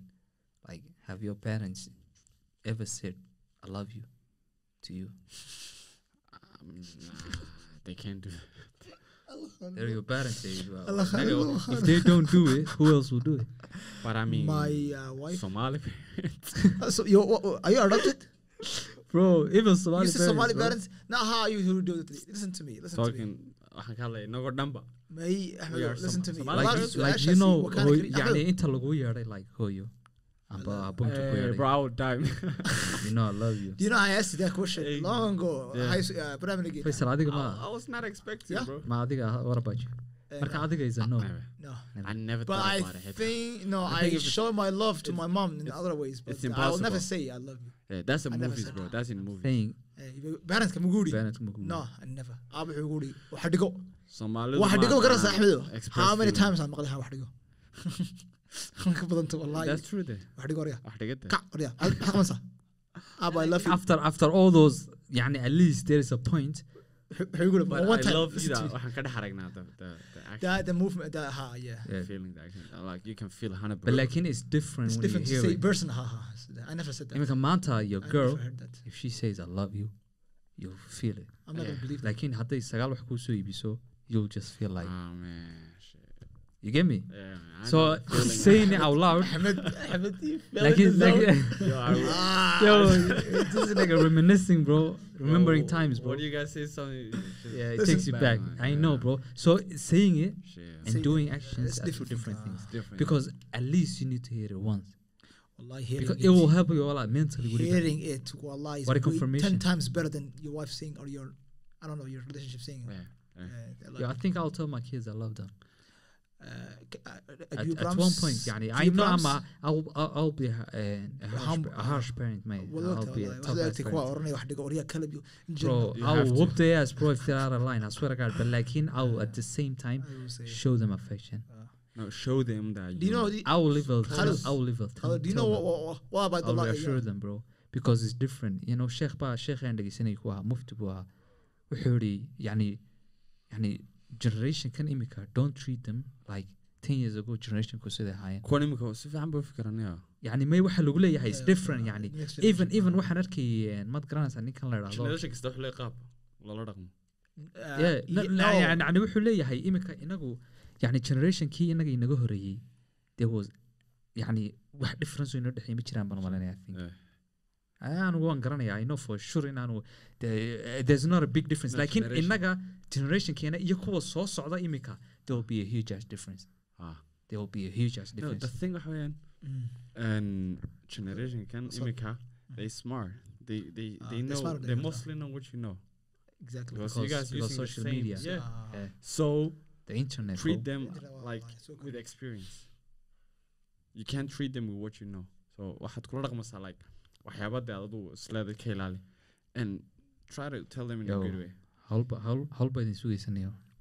like have your parents ever said i love you to you? Um, nah, they can't do they're your parents they Nigga, if they don't do it who else will do it? But I mean my uh, wife. Somali *laughs* so you are you adopted *laughs* bro even Somali parents, Somali parents bro. not how you who do it listen to me listen talking to me waxaan ka hadlay nagoo dhanba may axmed listen to me like, like you know yani inta lagu yeeray like hooyo About, about hey, bro, I would die. *laughs* you know, I love you. Do you know I asked you that question hey. long ago? Yeah. High, uh, primary game. Faisal, adiga ma. I was not expecting, yeah. bro. Ma adiga, what about you? Uh, Marka no. adiga is a no. No, I never. But I think no, I, think I show my love to my mom in other ways, but I will never say I love you. Yeah, that's a I movies, said, bro. That's in movies. Saying, parents ka maguri. Parents ka maguri. No, I never. Abu wuxuu guri. Wax dhigo. Soomaalidu wax dhigo garan uh, saaxiibo. How many times aan maqlay wax dhigo? Ka badanta wallahi. That's true there. Wax dhigo riya. Wax dhigada. Ka riya. Xaqmansa. Abu I love you. After after all those, yani at least there is a point. Xuguri. but I time. love *laughs* you me. *laughs* waxaan ka dhex aragnaa the the the action The the movement the ha yeah. yeah. feeling the action like you can feel 100 but like it's different It's when different you to hear say it person ha ha. I never said that. iminka maanta your I girl that. if she says i love you you'll feel it I'm not gonna believe that. laakiin hadday sagaal wax kuusoo iibiso you'll just feel like oh man you get me? Yeah so *laughs* know saying it out loud. *laughs* Like the like. *laughs* Yo, I- Ah, yo it's just like a reminiscing bro. Remembering Bro, times bro. what do you guys say something yeah it This takes you bad, back. man. i know Yeah. bro. So saying it shit. and Saying doing it, actions it's are two different different things. things it's different. Because at least you need to hear it once. Wallahi hearing because it, it will help you a lot mentally hearing it wallahi is What a way- ten confirmation. times better than your wife saying or your I don't know your relationship saying. Yeah, yeah. Uh, yeah I think I'll tell my kids I love them uh, c- uh, uh, at, you at one promise- point يعني do I you know I'm promise? a, I'll, I'll, I'll be a, a, harsh, Hum- a harsh parent mate Wallahi I'll be a wallahi, top waxaad ass aragtay kuwa parent oranaya wax dhigo oryaa kala biyo bro You I'll have to. whoop their ass bro if they're out of line I swear to God but like in I'll at the same time I will say. show them affection No, show them that. Do you know? the- I will live a Khalas. I will live a Khalas, do you know what, what, what- what about the I'll law? reassure them bro because it's different you know sheekh baa sheekhaan dhegeysanay ku ahaa mufti buu ahaa wuxuu yidhi yani yani generation kan imika don't treat them like ten years ago generationku siday ahaayeen kuwan imika si fiican buu fikranaya yani may waxa lagu leeyahay is different yani. even even waxaan arkay mad garanaysaa ninkan la idhaahdo generation kasta wuxuu leeyahay qaab loola dhaqmo. Uh, yani wuxuu leeyahay imika inagu yani generationkii inaga inaga horeeyey there was yani wax difference oo inoo dhexeey ma jiraan baan malinaya i think. Yeah. Anigu waan garanaya i know for sure inaanu the- there's not a big difference generation. inaga generationkeena iyo kuwa soo socda imika there will be a huge ass difference Ah. there will be a huge ass No, the difference thing waxa weeyaan Mm. and generation kan So- imika they smart they they Ah, they know they mostly know what you know Exactly. because, you Because- guys because using social the same media. yeah Ah. Yeah. so the internet treat them like with experience you can't treat them with what you know so waxaad kula dhaqmaysaa like waxyaabada adadu isleeda ka ilaali and try to tell them in a Yo. good way idin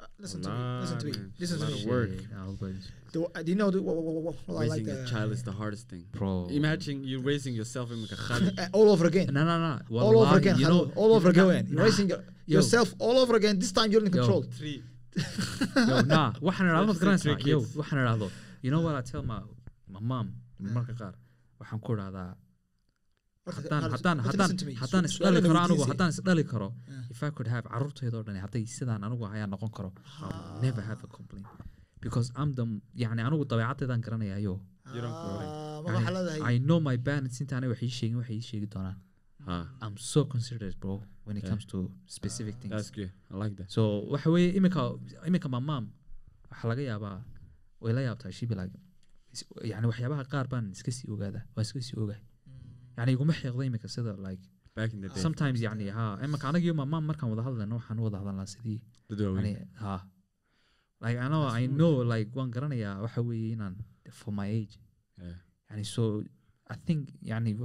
Uh, listen to me. Listen to me. A to lot me. of work. Shit, howlba idin sugaysa- Do, uh, do you know the, what, what, what, what I like? raising a The, child is the hardest thing bro imagine you raising yourself in Khalid. uh, all over again. no no no all over Wallahi, again. you hello, know all over you again. know- You're nah, raising your, yo. yourself all over again. This time you're in Yo. control. three yo nah waxaan say garanaysaa three yo kids. waxaan idhahdo you know what I tell my my mom marka qaar waxaan ku idhahdaa haddaan isdhali karo anigu haddaan isdhali karo Yeah. if I could have carruurtayda oo dhan hadday sidaan anigu ayaa noqon karo I'll never have a complaint. Because I'm the yani anigu dabeecaddeedaan garanaya yo You don't worry. ma waxaa leedahay I know my parents intaanay wax ii sheegin waxay ii sheegi doonaan. I'm so considerate bro when it Yeah. comes to specific things. that's good. I like that. So waxa weeye imika imika my mom waxaa laga yaabaa way la yaabtaa she be like is- yani waxyaabaha qaar baan iska sii ogaadaa waan iska sii ogahay yani iguma xiiqda imika sida like sometimes yani ha imika anagiyo my mom markaan wada hadlayno waxaan u wada hadalnaa sidii. Ha like I know I know like waan garanayaa waxa weeye inaan for my age. Yeah. yani so I think yani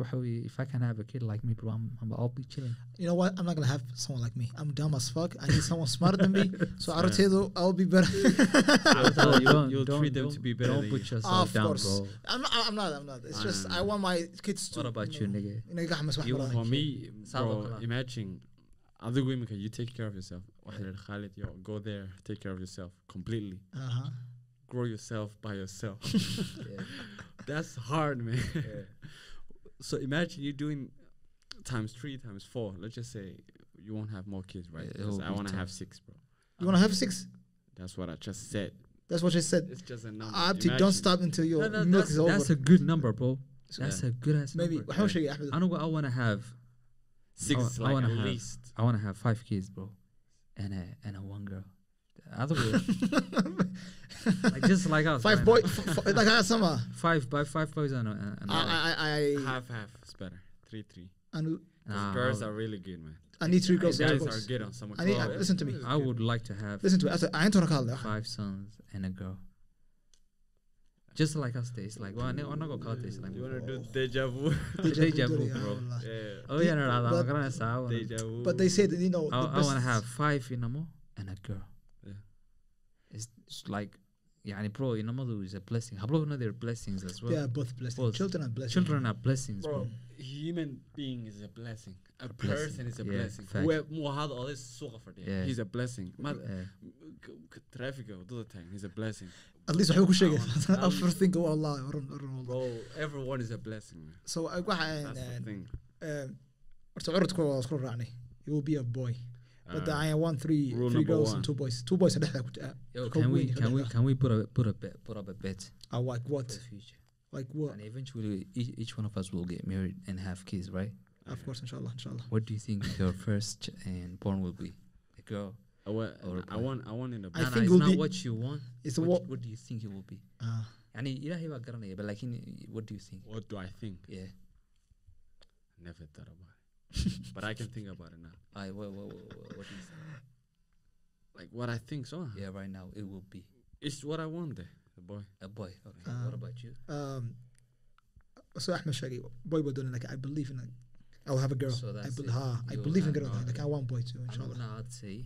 if I can have a kid like me, bro, I'm, i will be chilling. You know what? I'm not gonna have someone like me. I'm dumb as fuck. I need someone smarter than me. *laughs* So I Arotedo, I'll be better. *laughs* I'll you, don't, you'll don't, treat them to be better. Don't put yourself of down, course. bro. I'm, I'm not. I'm not. It's I just know. I want my kids to. What about you, know, you nigga? You for me, bro. Imagine. Other women, you take care of yourself. Yo, go there, take care of yourself completely. Uh-huh. Grow yourself by yourself. *laughs* yeah that's hard man *laughs* so imagine you doing times three times four let's just say you won't have more kids right It 'Cause will I want to have six bro You wanna have six? that's what I just said That's what she said. it's just a number Abdi, don't stop until your No, no, milk that's, is over. that's a good number, bro. That's a good ass Maybe. number. How much you? I know I want to have. six I- I like wanna at have- least I want to have five kids, bro, and a and a one girl. Other way, *laughs* like just like us. Five boy. f- f- Like I summer. Five by five boys and a, and a I I I half half is better three three I, Those Nah, girls I are really good man I need three girls. guys are good on some I need. Oh, listen to me. I would like to have Listen to me. I said I ain't talking about five sons and a girl. Just like us, days like well, I'm not gonna call this like. you want to do deja vu *laughs* Deja vu, bro. yeah Oh yeah, no, no, no, But- I'm gonna say I wanna- deja vu But they said you know. I, the I want to best- have five inamo and a girl. Yeah. It's, it's like, yeah, bro, inamadu is a blessing. Hablo they're blessings as well. They are both blessed. Both. Children are blessed. Children are blessings, bro. bro human being is a blessing a, blessing. person is a Yeah, blessing. Whoever- muu ahaado oday suuqa fadhiya Yeah. he's a blessing k- traffiga waddada taagan he's a blessing At least waxay ku sheegay. I'll- *laughs* After think oh Allah, run run bro everyone is a blessing So I waxa that's the thing horta curudka waa isku raacnay. You will be a boy. But Uh, I want three rule three girls one. and two boys. Two boys jira. Yo, can we can we can we put a put a bet, put up a bet I like what? for the future? Like what? And eventually, each, each one of us will get married and have kids, right? Of course, inshallah, inshallah. What do you think your *laughs* first ch- and born will be? A girl? I want, Or a I want, I want in a I think it's will not be- what you want. It's the what, what? what do you think it will be? Uh, yani ilaahay baa garanaya but laakiin what do you think what do I think yeah never thought about it *laughs* but I can think about it now. I, what, what, what, what think? Like what I think so yeah right now it will be. It's what I want there the boy. A boy okay. Um, what about you? Um, so Ahmed sheegay boy baa doonay like I believe in like I'll have a girl. So I, that's be, it. ha, I believe in girl like I want boy too I'm inshallah. gonna I'd say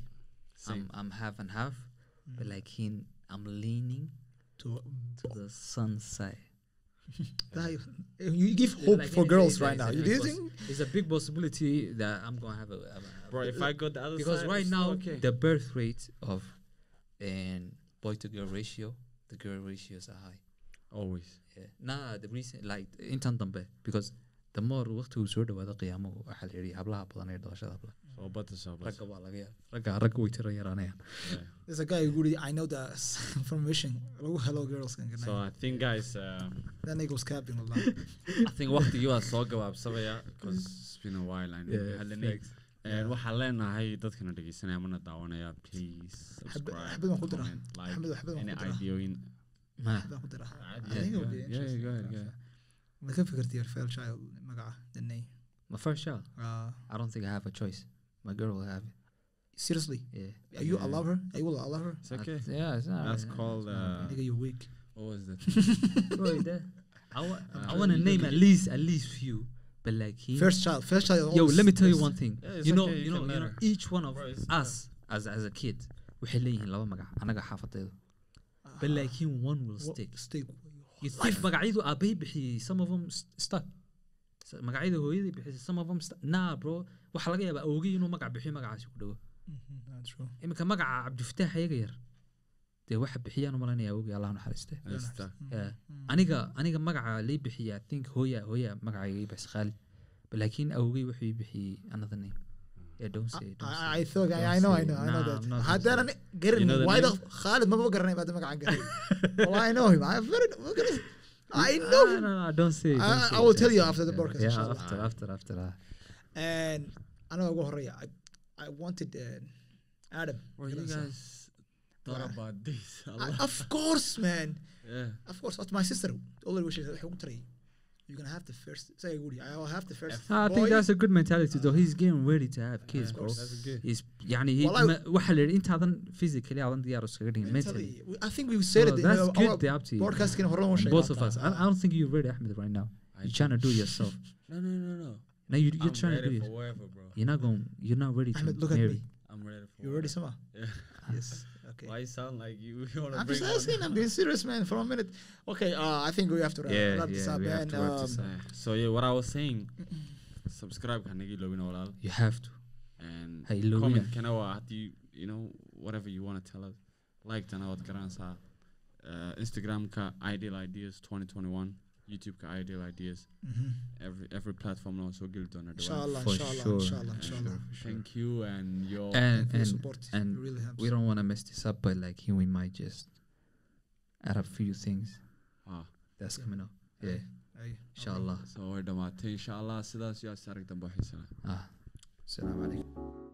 same. I'm, I'm half and half but laakiin I'm leaning to to the sun side that, you give hope Like for girls day, right it's now. a you big do you poss- think It's a big possibility that I'm gonna have a, a, a bro if I go the other because side right now okay. the birth rate of and boy to girl ratio the girl ratios are high. Always. Yeah. nah the reason like intan dambe because the more waqtigu soo dhawaado qiyaamahu waxaa la yidhi hablaha badan ee dhalashada hablaha yeah. there's a guy who really I know that *laughs* information. Lagu hello girls kan so I think guys um, that nigga was capping Allah *laughs* I think waqtigii waa soo gabaabsamaya because it's been a while and Yeah, hadlanay thanks. And waxaan leenahay dadkana dhegeysanaya mana daawanaya please Ma. ka my first child? Uh, I don't think I have a choice my girl will have it seriously yeah are you Yeah. allow her are you allow her It's okay. That's- yeah it's not That's it's called uh, nigga you're weak what was that? *laughs* Bro, that- I, wa- I Uh, want to name at least at least few, but like he. first child first child Yo, let me tell you one thing. Yeah, you know, okay, you you know, you know, each one of Bro, us as as a kid, waxay leeyihiin laba magac anaga xaafadeedu. But like him, one will What- stick. stick You think magacyadu aabbahay bixiyey, some of them st- stuck. Magacyada hooyadii bixisay, some of them stuck. Nah, bro, waxaa laga yaabaa awogii inuu magac bixiyo magacaasi ku dhawo. Iminka magaca cabdifataax ayaga yar. Dee waxa bixiyaan u malaynayaa awogii Allah naxariiste. Aniga aniga magaca lii bixiyay i think hooya hooya magacayga ii bixisay khaalid laakiin awogey wuxuu ii bixiyey another name? haddaanan garan maba garanay baad magacan I know him. Very I know him. no, no, don't say it, don't I- say I will tell you after the yeah after after after. And anaga ugu horeeya I I wanted uh, Adam Bro, you Galansa. guys thought Yeah. about this. a I- lot. of course man yeah. of course that's my sister already wishes waxay ku taray you're gonna have the first say guri I will have the first Ah, I think boy. that's a good mentality though he's getting ready to have kids Yeah, bro that's good. he's يعني he Wallahi- ma- waxa la yidhi intaadan physically aadan diyaar iskaga dhigin mentally mentally we- I think we said Bro, it in that's our- good our they up to you podcastkiina hore loo And sheegay both of hataa. us I, I don't think you're ready Ahmed right now I you're trying to do it yourself *laughs* No, no, no, no. now you, you're I'm trying to do ready it for whatever, bro. You're not going. You're not ready to Ahmed, look at marry. me. I'm ready for. You ready, Sama? Yeah. *laughs* *laughs* Yes. Okay. Why you sound like you, *laughs* you want to I'm bring just asking. I'm being serious, man. For a minute. Okay. Uh, I think we have to wrap, Yeah, wrap this yeah, up, we have man. to wrap this Um, up. So yeah, what I was saying, subscribe kan nagi lobin walaal You have to. and Hey, Lovina. comment kana waa haddii you know whatever you want to tell us like tana waad garanaysaa uh, Instagram ka ideal ideas 2021 YouTube ka ideal ideas mhm. every every platform now so geli doona dhawaan. Inshallah, For inshallah, sure. inshallah, And inshallah. Thank you and your And and support. and really helps. we don't want to mess this up, but like here we might just add a few things ah that's Yeah. coming up. Yeah, inshallah. so way dhamaatay inshallah sidaas yaa sarag dambe xiisana Ah, assalamu alaikum.